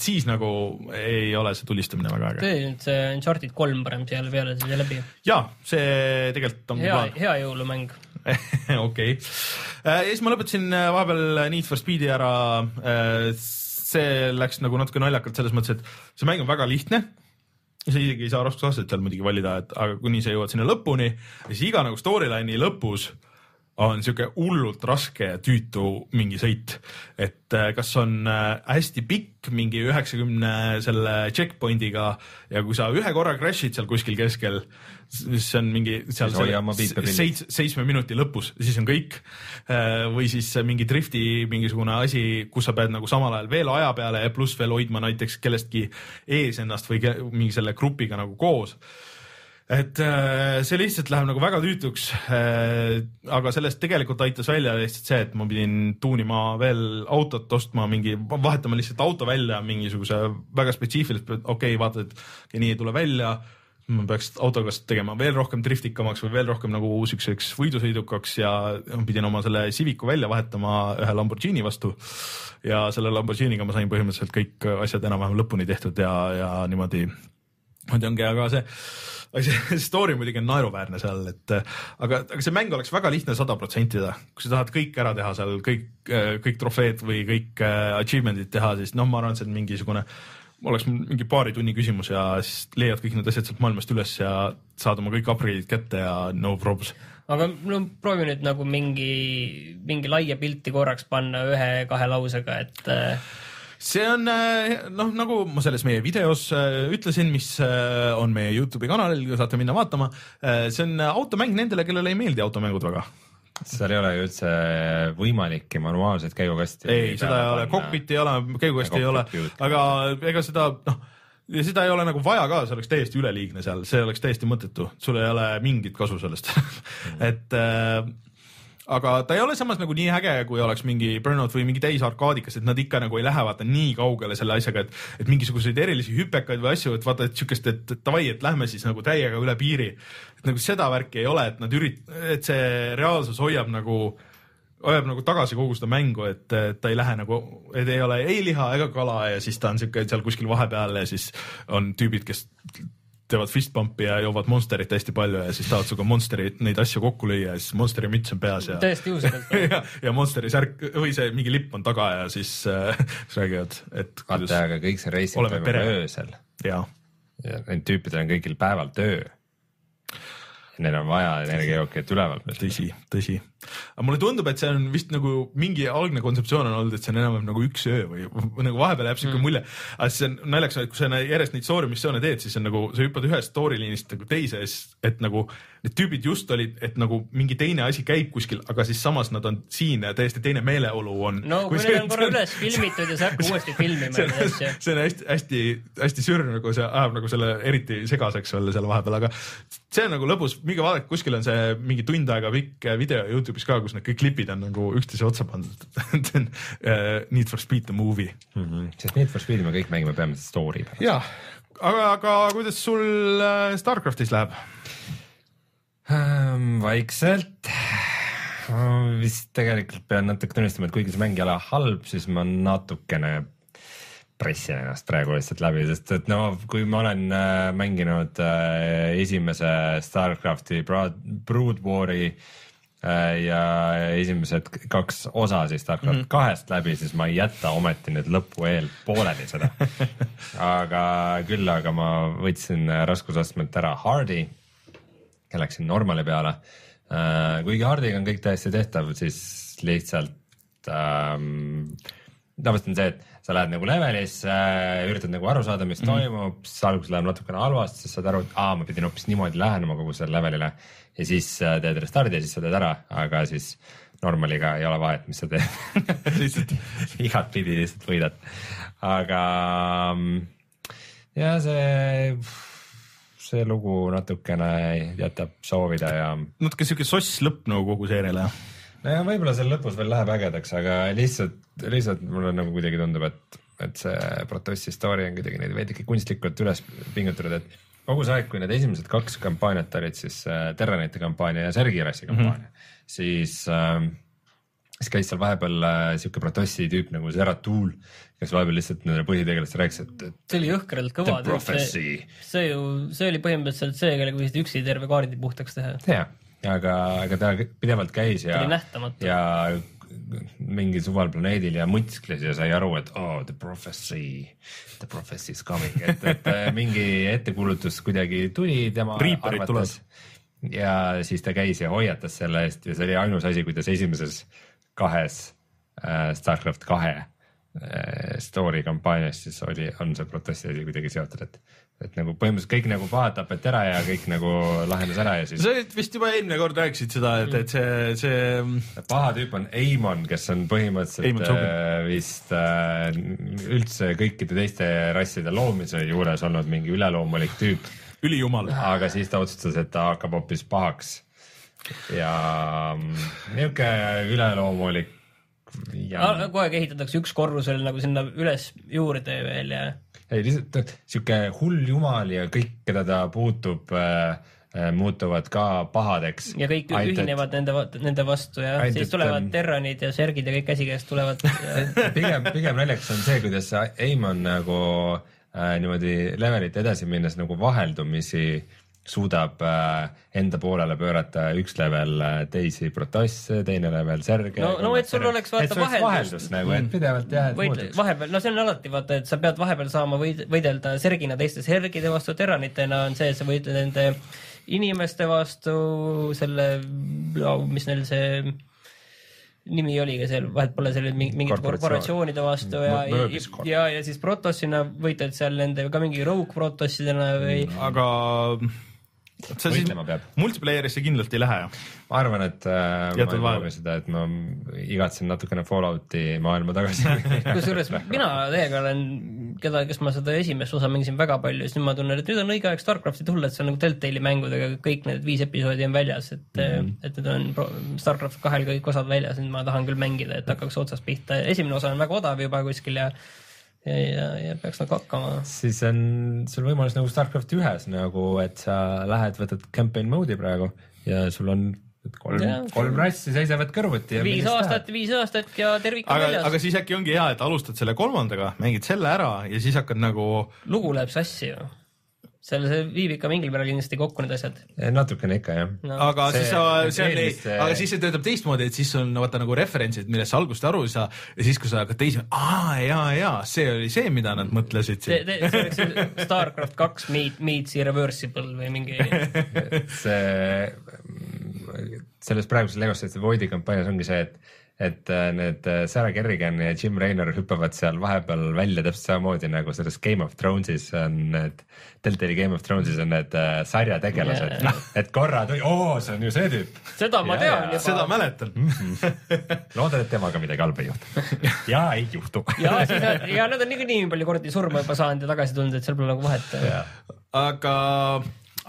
siis nagu ei ole see tulistamine väga äge. see Uncharted kolm parem siia peale siia läbi. ja see tegelikult on hea, hea jõulumäng okei, äh, ja siis ma lõpetasin äh, vahepeal Need for Speedi ära. Äh, see läks nagu natuke naljakalt selles mõttes, et see mäng on väga lihtne sa isegi ei saa raskusastet seal muidugi valida, et aga kuni sa jõuad sinna lõpuni, siis iga nagu storyline'i lõpus on sihuke hullult raske ja tüütu mingi sõit. et äh, kas on äh, hästi pikk, mingi üheksakümne selle checkpoint'iga ja kui sa ühe korra crash'id seal kuskil keskel, siis on mingi seal seits, seitsme minuti lõpus, siis on kõik. Äh, või siis mingi drifti mingisugune asi, kus sa pead nagu samal ajal veel aja peale ja pluss veel hoidma näiteks kellestki ees ennast või mingi selle grupiga nagu koos et äh, see lihtsalt läheb nagu väga tüütuks. Äh, aga sellest tegelikult aitas välja lihtsalt see, et ma pidin tuunima veel autot ostma mingi, vahetama lihtsalt auto välja mingisuguse väga spetsiifiliselt, okei okay,, vaatad, et nii ei tule välja ma peaks autoga tegema veel rohkem driftikamaks või veel rohkem nagu siukseks võidusõidukaks ja pidin oma selle Civicu välja vahetama ühe Lamborghini vastu. ja selle Lamborghiniga ma sain põhimõtteliselt kõik asjad enam-vähem lõpuni tehtud ja, ja niimoodi, niimoodi ongi, aga see see story muidugi on naeruväärne seal, et aga, aga see mäng oleks väga lihtne sada protsenti teha, kui sa tahad kõik ära teha seal, kõik, kõik trofeed või kõik äh, achievement'id teha, siis noh, ma arvan, et see on mingisugune oleks mingi paari tunni küsimus ja siis leiad kõik need asjad sealt maailmast üles ja saad oma kõik upgrade'id kätte ja no probs. aga no proovi nüüd nagu mingi, mingi laia pilti korraks panna ühe-kahe lausega, et äh, see on äh, noh, nagu ma selles meie videos äh, ütlesin, mis äh, on meie Youtube'i kanalil, saate minna vaatama. see on automäng nendele, kellele ei meeldi automängud väga. Seal ei ole ju üldse võimalikki manuaalset käigukasti. ei, seda ei ole, cockpit'i ei ole, käigukasti ei ole, aga ega seda noh seda ei ole nagu vaja ka, see oleks täiesti üleliigne seal, see oleks täiesti mõttetu, sul ei ole mingit kasu sellest. Et äh, aga ta ei ole samas nagu nii äge, kui oleks mingi Burnout või mingi täisarkaadikas, et nad ikka nagu ei lähe vaata nii kaugele selle asjaga, et, et mingisuguseid erilisi hüpekaid või asju, et vaata, et siukest, et davai, et lähme siis nagu täiega üle piiri. et nagu seda värki ei ole, et nad ürit-, et see reaalsus hoiab nagu hoiab nagu tagasi kogu seda mängu, et ta ei lähe nagu, et ei ole ei liha ega kala ja siis ta on siuke seal kuskil vahepeal ja siis on tüübid, kes teevad fist pump'i ja joovad Monsterit hästi palju ja siis tahavad sinuga Monsteri neid asju kokku lüüa ja siis Monsteri müts on peas ja. täiesti juhuslikult ja, ja Monsteri särk või see mingi lipp on taga ja siis äh, räägivad, et. vaata, aga kõik see reising toimub öösel. ja, ja neil tüüpidel on kõigil päeval töö neil on vaja energiajooki, et üleval püsida. tõsi, tõsi. Aga mulle tundub, et see on vist nagu mingi algne kontseptsioon on olnud, et see on enam-vähem nagu üks öö või, nagu vahepeal jääb siuke mm. mulje. aga see on naljakas, et kui sa järjest neid story missioone teed, siis on nagu, sa hüppad ühest story liinist nagu teise, et nagu need tüübid just olid, et nagu mingi teine asi käib kuskil, aga siis samas nad on siin ja täiesti teine meeleolu on. no kui, kui neil on korra üles filmitud ja sa hakkad uuesti filmima neid asju. see on hästi-hästi-hästi sürr nagu see ajab nagu selle eriti segaseks veel seal vahepeal, aga see on nagu lõbus, minge vaadake, kuskil on see mingi tund aega pikk video Youtube'is ka, kus need kõik klipid on nagu üksteise otsa pandud uh, Need for Speed the movie mm. -hmm. sest Need for Speed'i me kõik mängime peamiselt story pärast. jah, aga, aga kuidas sul uh, Starcraftis läheb? ähm,? vaikselt ma vist tegelikult pean natuke tunnistama, et kuigi see mäng ei ole halb, siis ma natukene pressin ennast praegu lihtsalt läbi, sest et no kui ma olen äh, mänginud äh, esimese Starcrafti Brood War'i äh, ja esimesed kaks osa siis Starcraft mm -hmm. kahest läbi, siis ma ei jäta ometi nüüd lõpu eel pooleli seda aga küll, aga ma võtsin raskusastmelt ära Hardi ja läksin normali peale äh,. kuigi Hardiga on kõik täiesti tehtav, siis lihtsalt ähm, tavaliselt on see, et sa lähed nagu levelisse äh,, üritad nagu aru saada, mis mm -hmm. toimub, siis alguses läheb natukene halvasti, siis saad aru, et aa, ma pidin hoopis niimoodi lähenema kogu sellele levelile ja siis äh, teed restardi ja siis sa teed ära, aga siis normaliga ei ole vahet, mis sa teed lihtsalt igatpidi lihtsalt võidad, aga mm, ja see see lugu natukene jätab soovida ja. natuke siuke soss lõpp nagu kogu seeriale jah nojah, võib-olla seal lõpus veel läheb ägedaks, aga lihtsalt, lihtsalt mulle nagu kuidagi tundub, et, et see Protossi story on kuidagi neid veidike kunstlikult üles pingutatud, et kogu see aeg, kui need esimesed kaks kampaaniat olid siis äh, Terranite kampaania ja Sergi Rassi kampaania mm, -hmm. siis äh, siis käis seal vahepeal äh, sihuke Protossi tüüp nagu Zeratul, kes vahepeal lihtsalt nendele põhitegelastele rääkis, et, et. see oli jõhkralt kõva. see, see ju, see oli põhimõtteliselt see, kellega võisid üksi terve kaardi puhtaks teha. jah aga, aga ta pidevalt käis ja, ja mingil suval planeedil ja mõtiskles ja sai aru, et oh, the prophecy, the prophecy is coming, et, et mingi ettekuulutus kuidagi tuli tema arvates. ja siis ta käis ja hoiatas selle eest ja see oli ainus asi, kuidas esimeses kahes äh, Starcraft kahe äh, story kampaanias siis oli, on see protesti asi kuidagi seotud, et et nagu põhimõtteliselt kõik nagu pahad tapeti ära ja kõik nagu lahenes ära ja siis. sa vist juba eelmine kord rääkisid seda, et, et see, see. paha tüüp on Eamon, kes on põhimõtteliselt äh, vist äh, üldse kõikide teiste rasside loomise juures olnud mingi üleloomulik tüüp. ülijumal. aga siis ta otsustas, et ta hakkab hoopis pahaks. ja mm, niuke üleloomulik ja.... kogu aeg ehitatakse üks korrus veel nagu sinna üles juurde veel ja ei lihtsalt sihuke hull jumal ja kõik, keda ta puutub äh, äh muutuvad ka pahadeks. ja kõik Ainult, ühinevad et... nende, nende vastu ja Ainult, siis tulevad terranid ja sergid ja kõik käsikäes tulevad pigem, pigem naljakas on see, kuidas Aimon nagu äh, niimoodi levelit edasi minnes nagu vaheldumisi äh, suudab äh, enda poolele pöörata üks level äh, teisi protosse, teine level särge. no, no et sul oleks vaata vaheldus. vaheldus nagu, et pidevalt jah, et Võid, vahepeal, no see on alati vaata, et sa pead vahepeal saama võid, võidelda sergina teiste sergide vastu, terranitena on see, et sa võitled nende inimeste vastu, selle, mis neil see nimi oligi seal, vahet pole seal mingite korporatsioonide vastu ja, ja, ja siis Protossina võitled seal nende ka mingi rogue Protossidena või. aga sa siis multiplayer'isse kindlalt ei lähe? ma arvan, et äh, ma ei proovi seda, et ma igatsen natukene Fallouti maailma tagasi. Kusjuures mina teiega olen, keda, kes ma seda esimest osa mängisin väga palju, siis nüüd ma tunnen, et nüüd on õige aeg Starcrafti tulla, et see on nagu Deltali mängudega kõik need viis episoodi on väljas, et mm, -hmm. et nüüd on Starcraft kahel kõik osad väljas, nüüd ma tahan küll mängida, et hakkaks otsast pihta, esimene osa on väga odav juba kuskil ja ja, ja, ja peaks nagu hakkama. siis on sul võimalus nagu Starcrafti ühes nagu, et sa lähed, võtad campaign mode'i praegu ja sul on kolm, kolm rassi seisavad kõrvuti. viis aastat, viis aastat ja tervik on väljas. aga siis äkki ongi hea, et alustad selle kolmandaga, mängid selle ära ja siis hakkad nagu. lugu läheb sassi ju seal see viib ikka mingil määral kindlasti kokku need asjad. natukene ikka jah no.. aga see, siis sa, see on, see... aga siis see töötab teistmoodi, et siis on vaata nagu referentsid, millest sa algusest aru ei saa ja siis, kui sa hakkad teise, aa ja, ja see oli see, mida nad mõtlesid. see, see oleks Starcraft kaks meet, meets irreversible või mingi see, selles praeguses Lego State Voidi kampaanias ongi see, et et äh, need äh, Sarah Kerrigan ja Jim Raynor hüppavad seal vahepeal välja täpselt samamoodi nagu selles Game of Thrones'is on need, Deltali Game of Thrones'is on need äh, sarjategelased yeah., et korra tuli, oo, see on ju see tüüp. seda ma ja, tean juba. seda mäletan loodan, et temaga midagi halba ei juhtu ja ei juhtu ja siis nad, ja nad on niikuinii nii palju kordi surma juba saanud ja tagasi tulnud, et seal pole nagu vahet. aga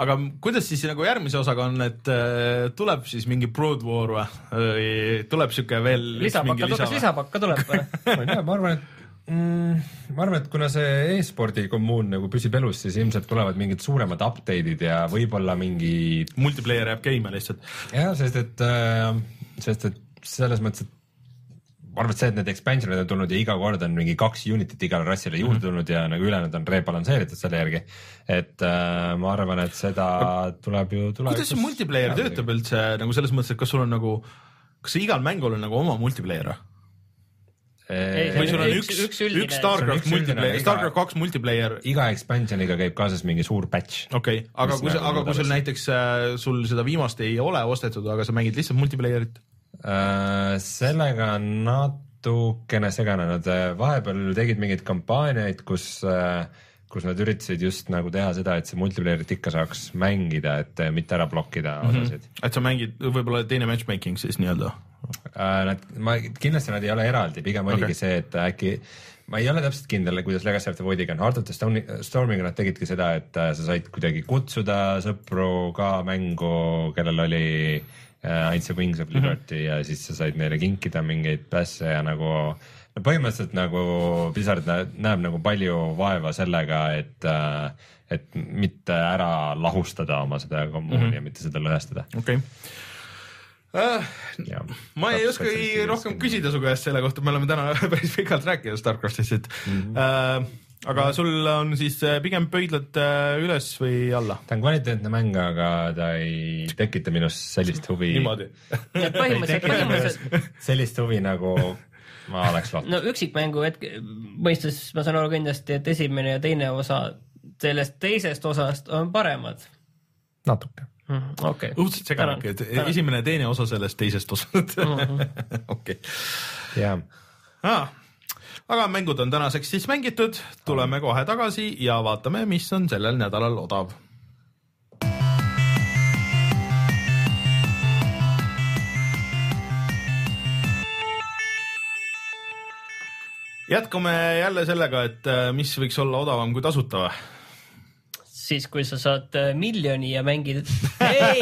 aga kuidas siis nagu järgmise osaga on, et äh, tuleb siis mingi Broad War või tuleb sihuke veel lisapakka, kas lisapakka tuleb või ma ei tea, ma arvan, et mm, ma arvan, et kuna see e-spordi kommuun nagu püsib elus, siis ilmselt tulevad mingid suuremad update'id ja võib-olla mingi. multiplayer jääb käima lihtsalt. jah, sest et äh,, sest et selles mõttes, et ma arvan, et see, et need expansion'id on tulnud ja iga kord on mingi kaks unit'it igale rassile juurde mhm. tulnud ja nagu ülejäänud on rebalansseeritud selle järgi. et äh, ma arvan, et seda tuleb ju tulevikus. kuidas see multiplayer töötab üldse nagu selles mõttes, et kas sul on nagu, kas igal mängul on nagu oma multiplayer või? või sul on üks, üks, üks, üks Starcraft multiplayer, Starcraft kaks multiplayer. iga expansion'iga käib kaasas mingi suur patch. okei okay., aga kui aga kui sul näiteks äh, sul seda viimast ei ole ostetud, aga sa mängid lihtsalt multiplayer'it sellega on natukene segane, nad äh, vahepeal tegid mingeid kampaaniaid, kus äh, kus nad üritasid just nagu teha seda, et see multiplayer'it ikka saaks mängida, et äh, mitte ära blokkida mm -hmm. osasid. et sa mängid võib-olla teine matchmaking siis nii-öelda? Nad, ma kindlasti nad ei ole eraldi, pigem okay. oligi see, et äkki ma ei ole täpselt kindel, kuidas Legacy of the Voidiga on, Heart of the Stormiga nad tegidki seda, et sa said kuidagi kutsuda sõpru ka mängu, kellel oli uh, Äh, Ainsa Wings of Liberty mm -hmm. ja siis sa said neile kinkida mingeid pässe ja nagu no põhimõtteliselt nagu Blizzard näeb nagu palju vaeva sellega, et, äh, et mitte ära lahustada oma seda kommuuni mm -hmm. ja mitte seda lõhestada. okei okay. uh,. ma ei oskagi rohkem küsida su käest selle kohta, me oleme täna päris pikalt rääkinud Starcraftist, et mm -hmm. uh, aga sul on siis äh, pigem pöidlad äh, üles või alla? ta on kvaliteetne mäng, aga ta ei tekita minus sellist huvi. niimoodi põhimõtteliselt, põhimõtteliselt. sellist huvi nagu ma oleks lootnud. no üksikmängu hetke mõistes ma saan aru kindlasti, et esimene ja teine osa sellest teisest osast on paremad. natuke mm, okei okay.. õudselt segane, et esimene ja teine osa sellest teisest osast. Mhm. okei. jah ah aga mängud on tänaseks siis mängitud, tuleme kohe tagasi ja vaatame, mis on sellel nädalal odav jätkame jälle sellega, et äh, mis võiks olla odavam kui tasuta või? Siis kui sa saad äh, miljoni ja mängid. ei,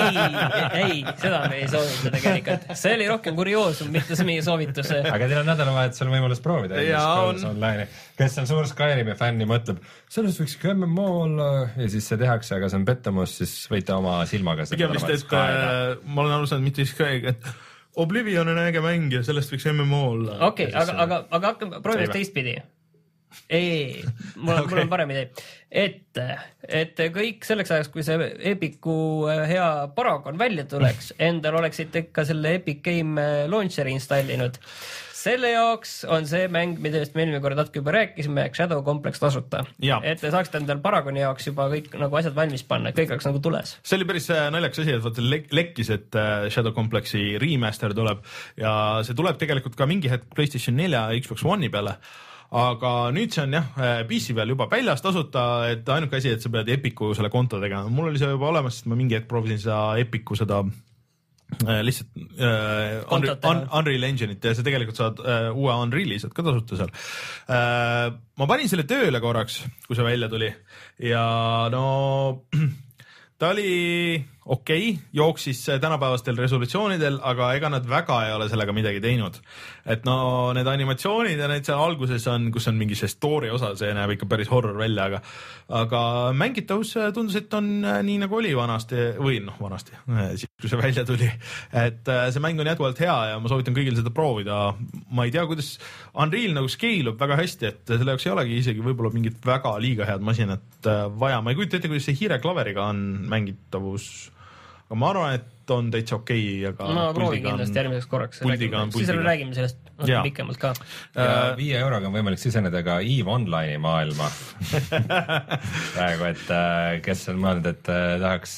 ei, seda me ei soovita tegelikult, see oli rohkem kurioosum, mitte see meie soovitus. aga teil on nädalavahetusel võimalus proovida. On... kes on suur Skyrimi fänn ja mõtleb, sellest võiks ka MMO olla ja siis see tehakse, aga see on pettumus, siis võite oma silmaga. pigem vist, et äh, ma olen aru saanud, mitte Sky, et Oblivion on äge mäng ja sellest võiks MMO olla. okei okay,, aga, aga, aga hakkame, proovime teistpidi ei, mul on okay., mul on parem idee. et, et kõik selleks ajaks, kui see Epiku äh, hea Paragon välja tuleks, endal oleksite ikka selle Epic Game äh, Launcheri installinud. selle jaoks on see mäng, millest me eelmine kord natuke juba rääkisime, Shadow Complex tasuta. et te saaksite endal Paragoni jaoks juba kõik nagu asjad valmis panna, kõik oleks nagu tules. see oli päris äh, naljakas asi, et vaata lek lekkis, et Shadow Complexi remaster tuleb ja see tuleb tegelikult ka mingi hetk Playstation nelja ja Xbox One'i peale aga nüüd see on jah, äh, PC peal juba väljas tasuta, et ainuke asi, et sa pead Epiku selle konto tegema, mul oli see juba olemas, sest ma mingi hetk proovisin seda Epiku seda äh, lihtsalt äh, Unreal, Un, Unreal Engine'it ja sa tegelikult saad äh, uue Unreal'i saad ka tasuta seal. Äh,. ma panin selle tööle korraks, kui see välja tuli. Ja no ta oli okei okay,, jooksis tänapäevastel resolutsioonidel, aga ega nad väga ei ole sellega midagi teinud. et no need animatsioonid ja need seal alguses on, kus on mingi see story osa, see näeb ikka päris horror välja, aga aga mängitavus tundus, et on äh, nii nagu oli vanasti või noh, vanasti, siis kui see välja tuli. et äh, see mäng on jätkuvalt hea ja ma soovitan kõigil seda proovida. ma ei tea, kuidas Unreal nagu scale ub väga hästi, et selle jaoks ei olegi isegi võib-olla mingit väga liiga head masinat äh, vaja, ma ei kujuta ette, kuidas see hiireklaveriga on mängitavus aga ma arvan, et on täitsa okei okay,, aga. ma proovin kindlasti järgmiseks korraks. siis räägime sellest natuke pikemalt ka. ja äh, viie euroga on võimalik siseneda ka EVE Online'i maailma praegu, et äh, kes on mõelnud, et äh, tahaks,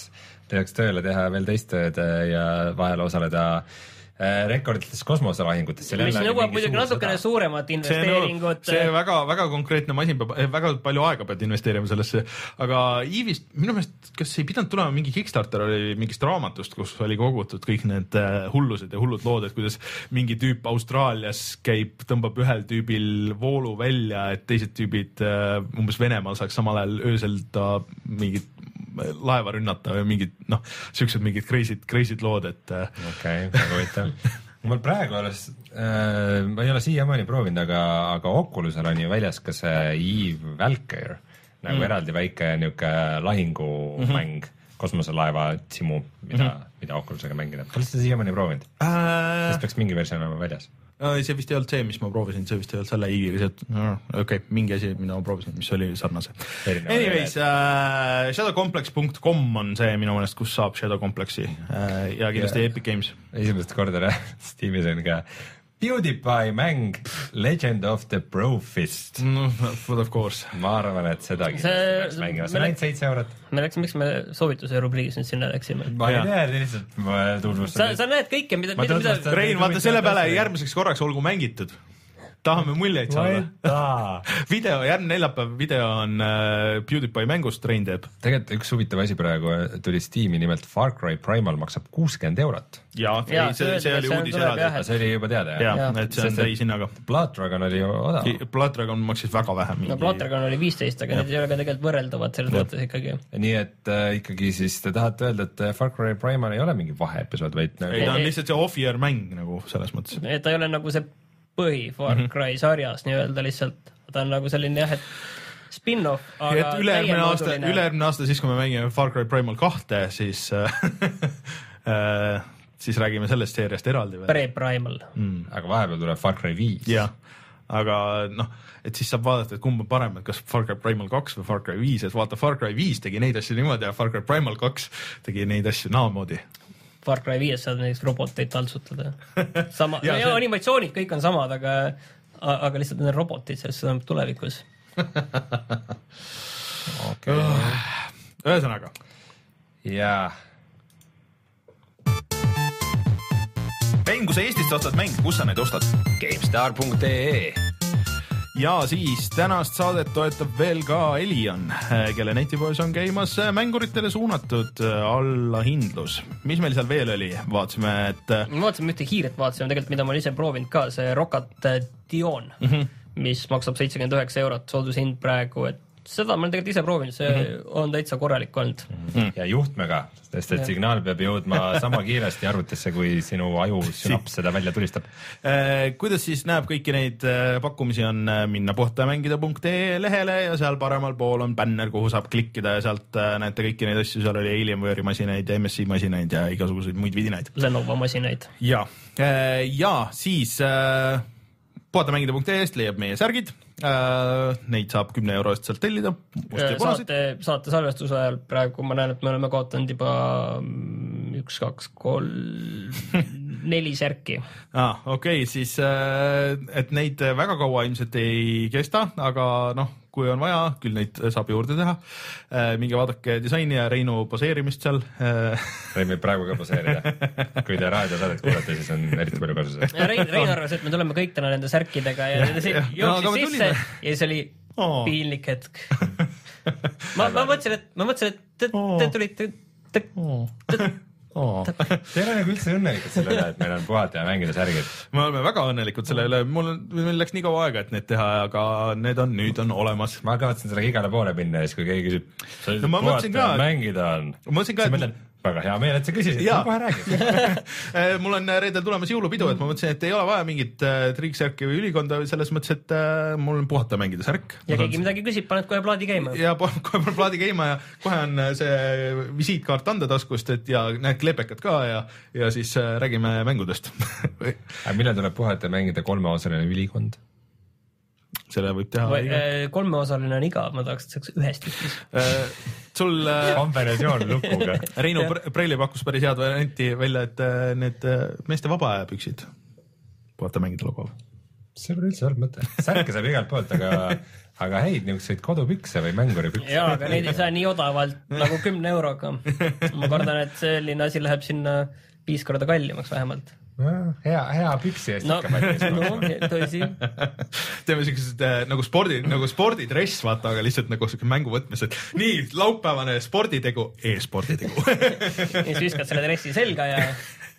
tahaks tööle teha veel teist tööd ja vahel osaleda Äh, rekordites kosmoselahingutes. mis nõuab muidugi natukene suuremat investeeringut. see väga-väga konkreetne masin peab, eh, väga palju aega pead investeerima sellesse, aga EVE-st minu meelest, kas ei pidanud tulema mingi Kickstarter oli mingist raamatust, kus oli kogutud kõik need äh, hullused ja hullud lood, et kuidas mingi tüüp Austraalias käib, tõmbab ühel tüübil voolu välja, et teised tüübid äh, umbes Venemaal saaks samal ajal öösel ta mingit laeva rünnata või mingid noh, siuksed mingid crazy'd, crazy'd lood, et. Äh, okei okay,, väga huvitav mul praegu alles äh,, ma ei ole siiamaani proovinud, aga, aga Oculusel on ju väljas ka see Eve Valkyr nagu mm. eraldi väike niuke lahingumäng mm -hmm. kosmoselaeva simu, mida mm, -hmm. mida Oculusega mängida. oled sa siiamaani proovinud äh...? vist peaks mingi versioon olema väljas see vist ei olnud see, mis ma proovisin, see vist ei olnud selle i-ga, see, okei okay,, mingi asi, mida ma proovisin, mis oli sarnase. Anyways äh,, shadowcomplex.com on see minu meelest, kus saab Shadow Complexi äh, ja kindlasti yeah. Epic Games. esimest korda Steamis on ka PewDiePie mäng Legend of the Brofist no,. Of course. ma arvan, et sedagi peaks mängima, see on ainult seitse eurot. me läksime, miks me soovituse rubriigis nüüd sinna läksime? ma ei tea, lihtsalt ma tutvustan. sa, sa näed kõike, mida, mida, mida. Rein, vaata selle peale järgmiseks korraks olgu mängitud tahame muljeid saada. video, järgmine neljapäev video on äh, PewDiePie mängust, Rein teeb. tegelikult üks huvitav asi praegu tuli Steam'i, nimelt Far Cry Primal maksab kuuskümmend eurot. ja, ja, see, see, see oli uudis eraldi. see oli juba teada jah? jah, et see on täis hinnaga. Blood Dragon oli odav. Blood Dragon maksis väga vähe. no Blood Dragon oli viisteist, aga need ei ole ka tegelikult võrreldavad selles mõttes ikkagi. nii et äh, ikkagi siis te tahate öelda, et Far Cry Primal ei ole mingi vaheepisood, vaid nagu... ei, ta on lihtsalt see off-year mäng nagu selles mõttes. et ta ei ole nagu see põhi Far mhm. Cry mm -hmm. sarjas nii-öelda lihtsalt, ta on nagu selline jah, et spin-off. et ülejärgmine aasta, ülejärgmine aasta, siis kui me mängime Far Cry Primal kahte, siis äh, siis räägime sellest seeriast eraldi veel. Pre-Primal mm.. aga vahepeal tuleb Far Cry viis. jah, aga noh, et siis saab vaadata, et kumb on parem, et kas Far Cry Primal kaks või Far Cry viis, et vaata Far Cry viis tegi neid asju niimoodi ja Far Cry Primal kaks tegi neid asju naamoodi Far Cry viies saad näiteks roboteid taltsutada. sama ja, ja see... animatsioonid kõik on samad, aga, aga lihtsalt need on robotid, sellest see toimub tulevikus. okei. ühesõnaga. jaa. mäng, kui sa Eestist ostad mänge, kus sa neid ostad? GameStar.ee ja siis tänast saadet toetab veel ka Elion, kelle netipoes on käimas mänguritele suunatud allahindlus. mis meil seal veel oli, vaatasime, et. me vaatasime ühte hiiret, vaatasime tegelikult, mida ma olen ise proovinud ka, see Rocat Dion mm, -hmm. mis maksab seitsekümmend üheksa eurot, soodushind praegu, et seda ma olen tegelikult ise proovinud, see mm -hmm. on täitsa korralik olnud mm. -hmm. ja juhtmega, sest et ja. signaal peab jõudma sama kiiresti arvutisse, kui sinu aju sünaps seda välja tulistab eh,. kuidas siis näeb kõiki neid eh, pakkumisi, on eh, minna puhtamängida.ee lehele ja seal paremal pool on bänner, kuhu saab klikkida ja sealt eh, näete kõiki neid asju, seal oli Alienware'i masinaid, MSI masinaid ja igasuguseid muid vidinaid. Lenovo masinaid. ja, ja siis puhtamängida.ee-st leiab meie särgid Äh, neid saab kümne euro eest sealt tellida. saate, saate salvestuse ajal praegu ma näen, et me oleme kaotanud juba mm, üks, kaks, kolm, neli särki. aa, ah, okei okay,, siis äh, et neid väga kaua ilmselt ei kesta, aga noh kui on vaja, küll neid saab juurde teha. Äh, minge vaadake disaini ja Reinu poseerimist seal. Äh, Rein võib praegu ka poseerida. kui te raadiosaadet kuulate, siis on eriti palju kasu sellest. Rein, Rein arvas, et me tuleme kõik täna nende särkidega ja jooksis no, sisse ja siis oli oh. piinlik hetk. ma, ma mõtlesin, et ma mõtlesin, et te, te tulite oh.. Te ei ole nagu üldse õnnelikud selle üle, et meil on puhata ja mängida särgid? me oleme väga õnnelikud selle üle, mul on, meil läks nii kaua aega, et need teha, aga need on nüüd on olemas. ma kavatsen sellega igale poole minna ja siis, kui keegi küsib, no, puhata ja mängida on. ma mõtlesin ka, et väga hea meel, et sa küsisid, kohe räägi eh, mul on eh, reedel tulemas jõulupidu, et ma mõtlesin, et ei ole vaja mingit äh, triiksärki või ülikonda selles mõttes, et mul on puhata mängida särk. ja keegi midagi küsib, paned kohe plaadi käima. ja kohe panen plaadi käima ja kohe on see visiitkaart anda taskust, et ja näed klepekad ka ja, ja siis räägime mängudest millal tuleb puhata mängida kolmeosaline ülikond? Selle võib teha. Äh, kolmeosaline on igav, ma tahaks, et see oleks ühes tükis äh, sul kombinatsioon lukuga. Reinu Preili pakkus päris head varianti välja, et need meeste vaba aja püksid puhata mängida logoga. see pole üldse halb mõte, särke saab igalt poolt, aga, aga häid niisuguseid kodupükse või mänguripükse. jaa, aga neid ei saa nii odavalt nagu kümne euroga. ma kardan, et selline asi läheb sinna viis korda kallimaks vähemalt hea, hea püksi eest no, ikka valmis. no tõsi. teeme siukesed äh, nagu spordi, nagu spordidress, vaata, aga lihtsalt nagu siuke mängu võtmes, et nii, laupäevane sporditegu e, e-sporditegu ja siis viskad selle dressi selga ja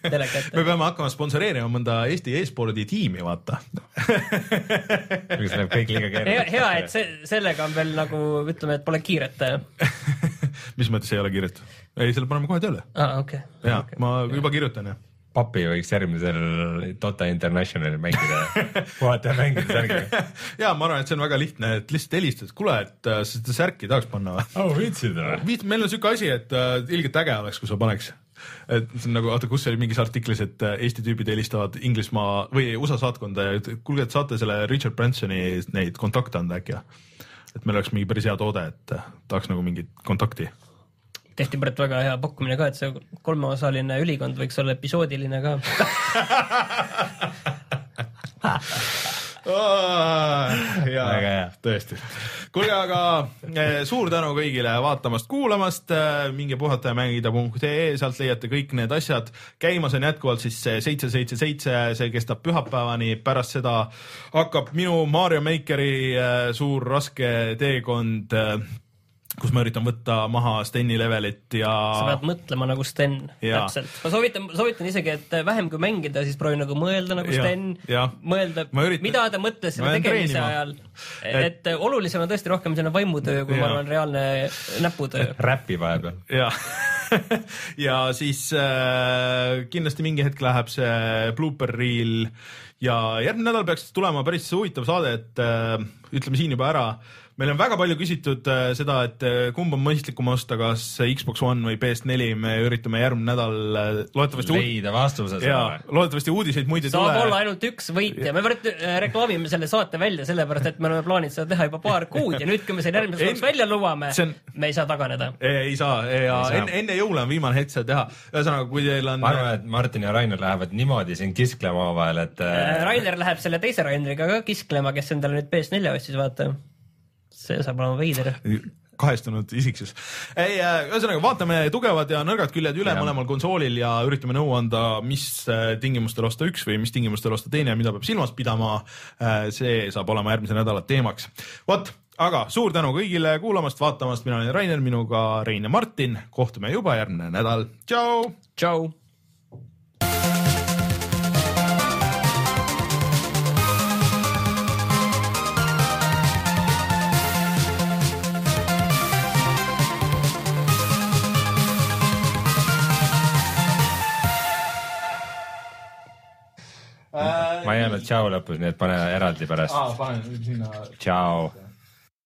telekat. me peame hakkama sponsoreerima mõnda Eesti e-spordi tiimi, vaata see läheb kõik liiga keeruliseks. hea, et see, sellega on veel nagu ütleme, et pole kiiret mis mõttes ei ole kiiret? ei, selle paneme kohe tööle. aa, okei. ja okay. ma juba kirjutan ja papi võiks järgmisel Dota Internationalil mängida, puhata ja mängida särgiga. ja ma arvan, et see on väga lihtne, et lihtsalt helistad, kuule, et äh, seda särki tahaks panna või? oh, viitsid või? meil on siuke asi, et äh, ilgelt äge oleks, kui sa paneks. et see on nagu, oota, kus see oli mingis artiklis, et äh, Eesti tüübid helistavad Inglismaa või USA saatkonda ja kuulge, et saate selle Richard Bransoni neid kontakte anda äkki. et meil oleks mingi päris hea toode, et äh, tahaks nagu mingit kontakti tehti praegu väga hea pakkumine ka, et see kolmeosaline ülikond võiks olla episoodiline ka väga hea, tõesti. kuulge, aga eh, suur tänu kõigile vaatamast-kuulamast, eh, minge puhata ja mängida.ee, sealt leiate kõik need asjad. käimas on jätkuvalt siis see seitse, seitse, seitse, see kestab pühapäevani, pärast seda hakkab minu Mario Makeri eh, suur raske teekond kus ma üritan võtta maha Steni levelit ja. sa pead mõtlema nagu Sten, täpselt. ma soovitan, soovitan isegi, et vähem kui mängida, siis proovi nagu mõelda nagu ja, Sten. mõelda, üritan... mida ta mõtles selle tegemise treenima. ajal. et, et olulisem on tõesti rohkem selline vaimutöö, kui ja. ma arvan, reaalne näputöö. räpi vahepeal. jah ja siis äh, kindlasti mingi hetk läheb see blooper reel ja järgmine nädal peaks tulema päris huvitav saade, et äh, ütleme siin juba ära meil on väga palju küsitud äh, seda, et äh, kumb on mõistlikum osta, kas Xbox One või PS4, me üritame järgmine nädal äh, loodetavasti leida vastuse sellele. loodetavasti uudiseid muid ei tule. saab olla ainult üks võitja, me reklaamime selle saate välja sellepärast, et me oleme plaaninud seda teha juba paar kuud ja nüüd, kui me selle järgmises osas välja lubame, on... me ei saa taganeda. ei saa ja enne, enne jõule on viimane hetk seda teha. ühesõnaga, kui teil on. ma arvan, et Martin ja Rainer lähevad niimoodi siin kisklema omavahel, et Rainer läheb selle teise Raineriga ka kisklema, kes endale nüüd PS4 ostis, vaata see saab olema veider kahestunud isiksus. ei, äh, ühesõnaga vaatame tugevad ja nõrgad küljed üle ja. mõlemal konsoolil ja üritame nõu anda, mis äh, tingimustel osta üks või mis tingimustel osta teine ja mida peab silmas pidama. Äh, see saab olema järgmise nädala teemaks. vot, aga suur tänu kõigile kuulamast, vaatamast, mina olen Rainer, minuga Rein ja Martin, kohtume juba järgmine nädal, tšau. tšau. Ma ei öelnud tšau lõpus, nii et pane eraldi pärast. aa, panen sinna. tšau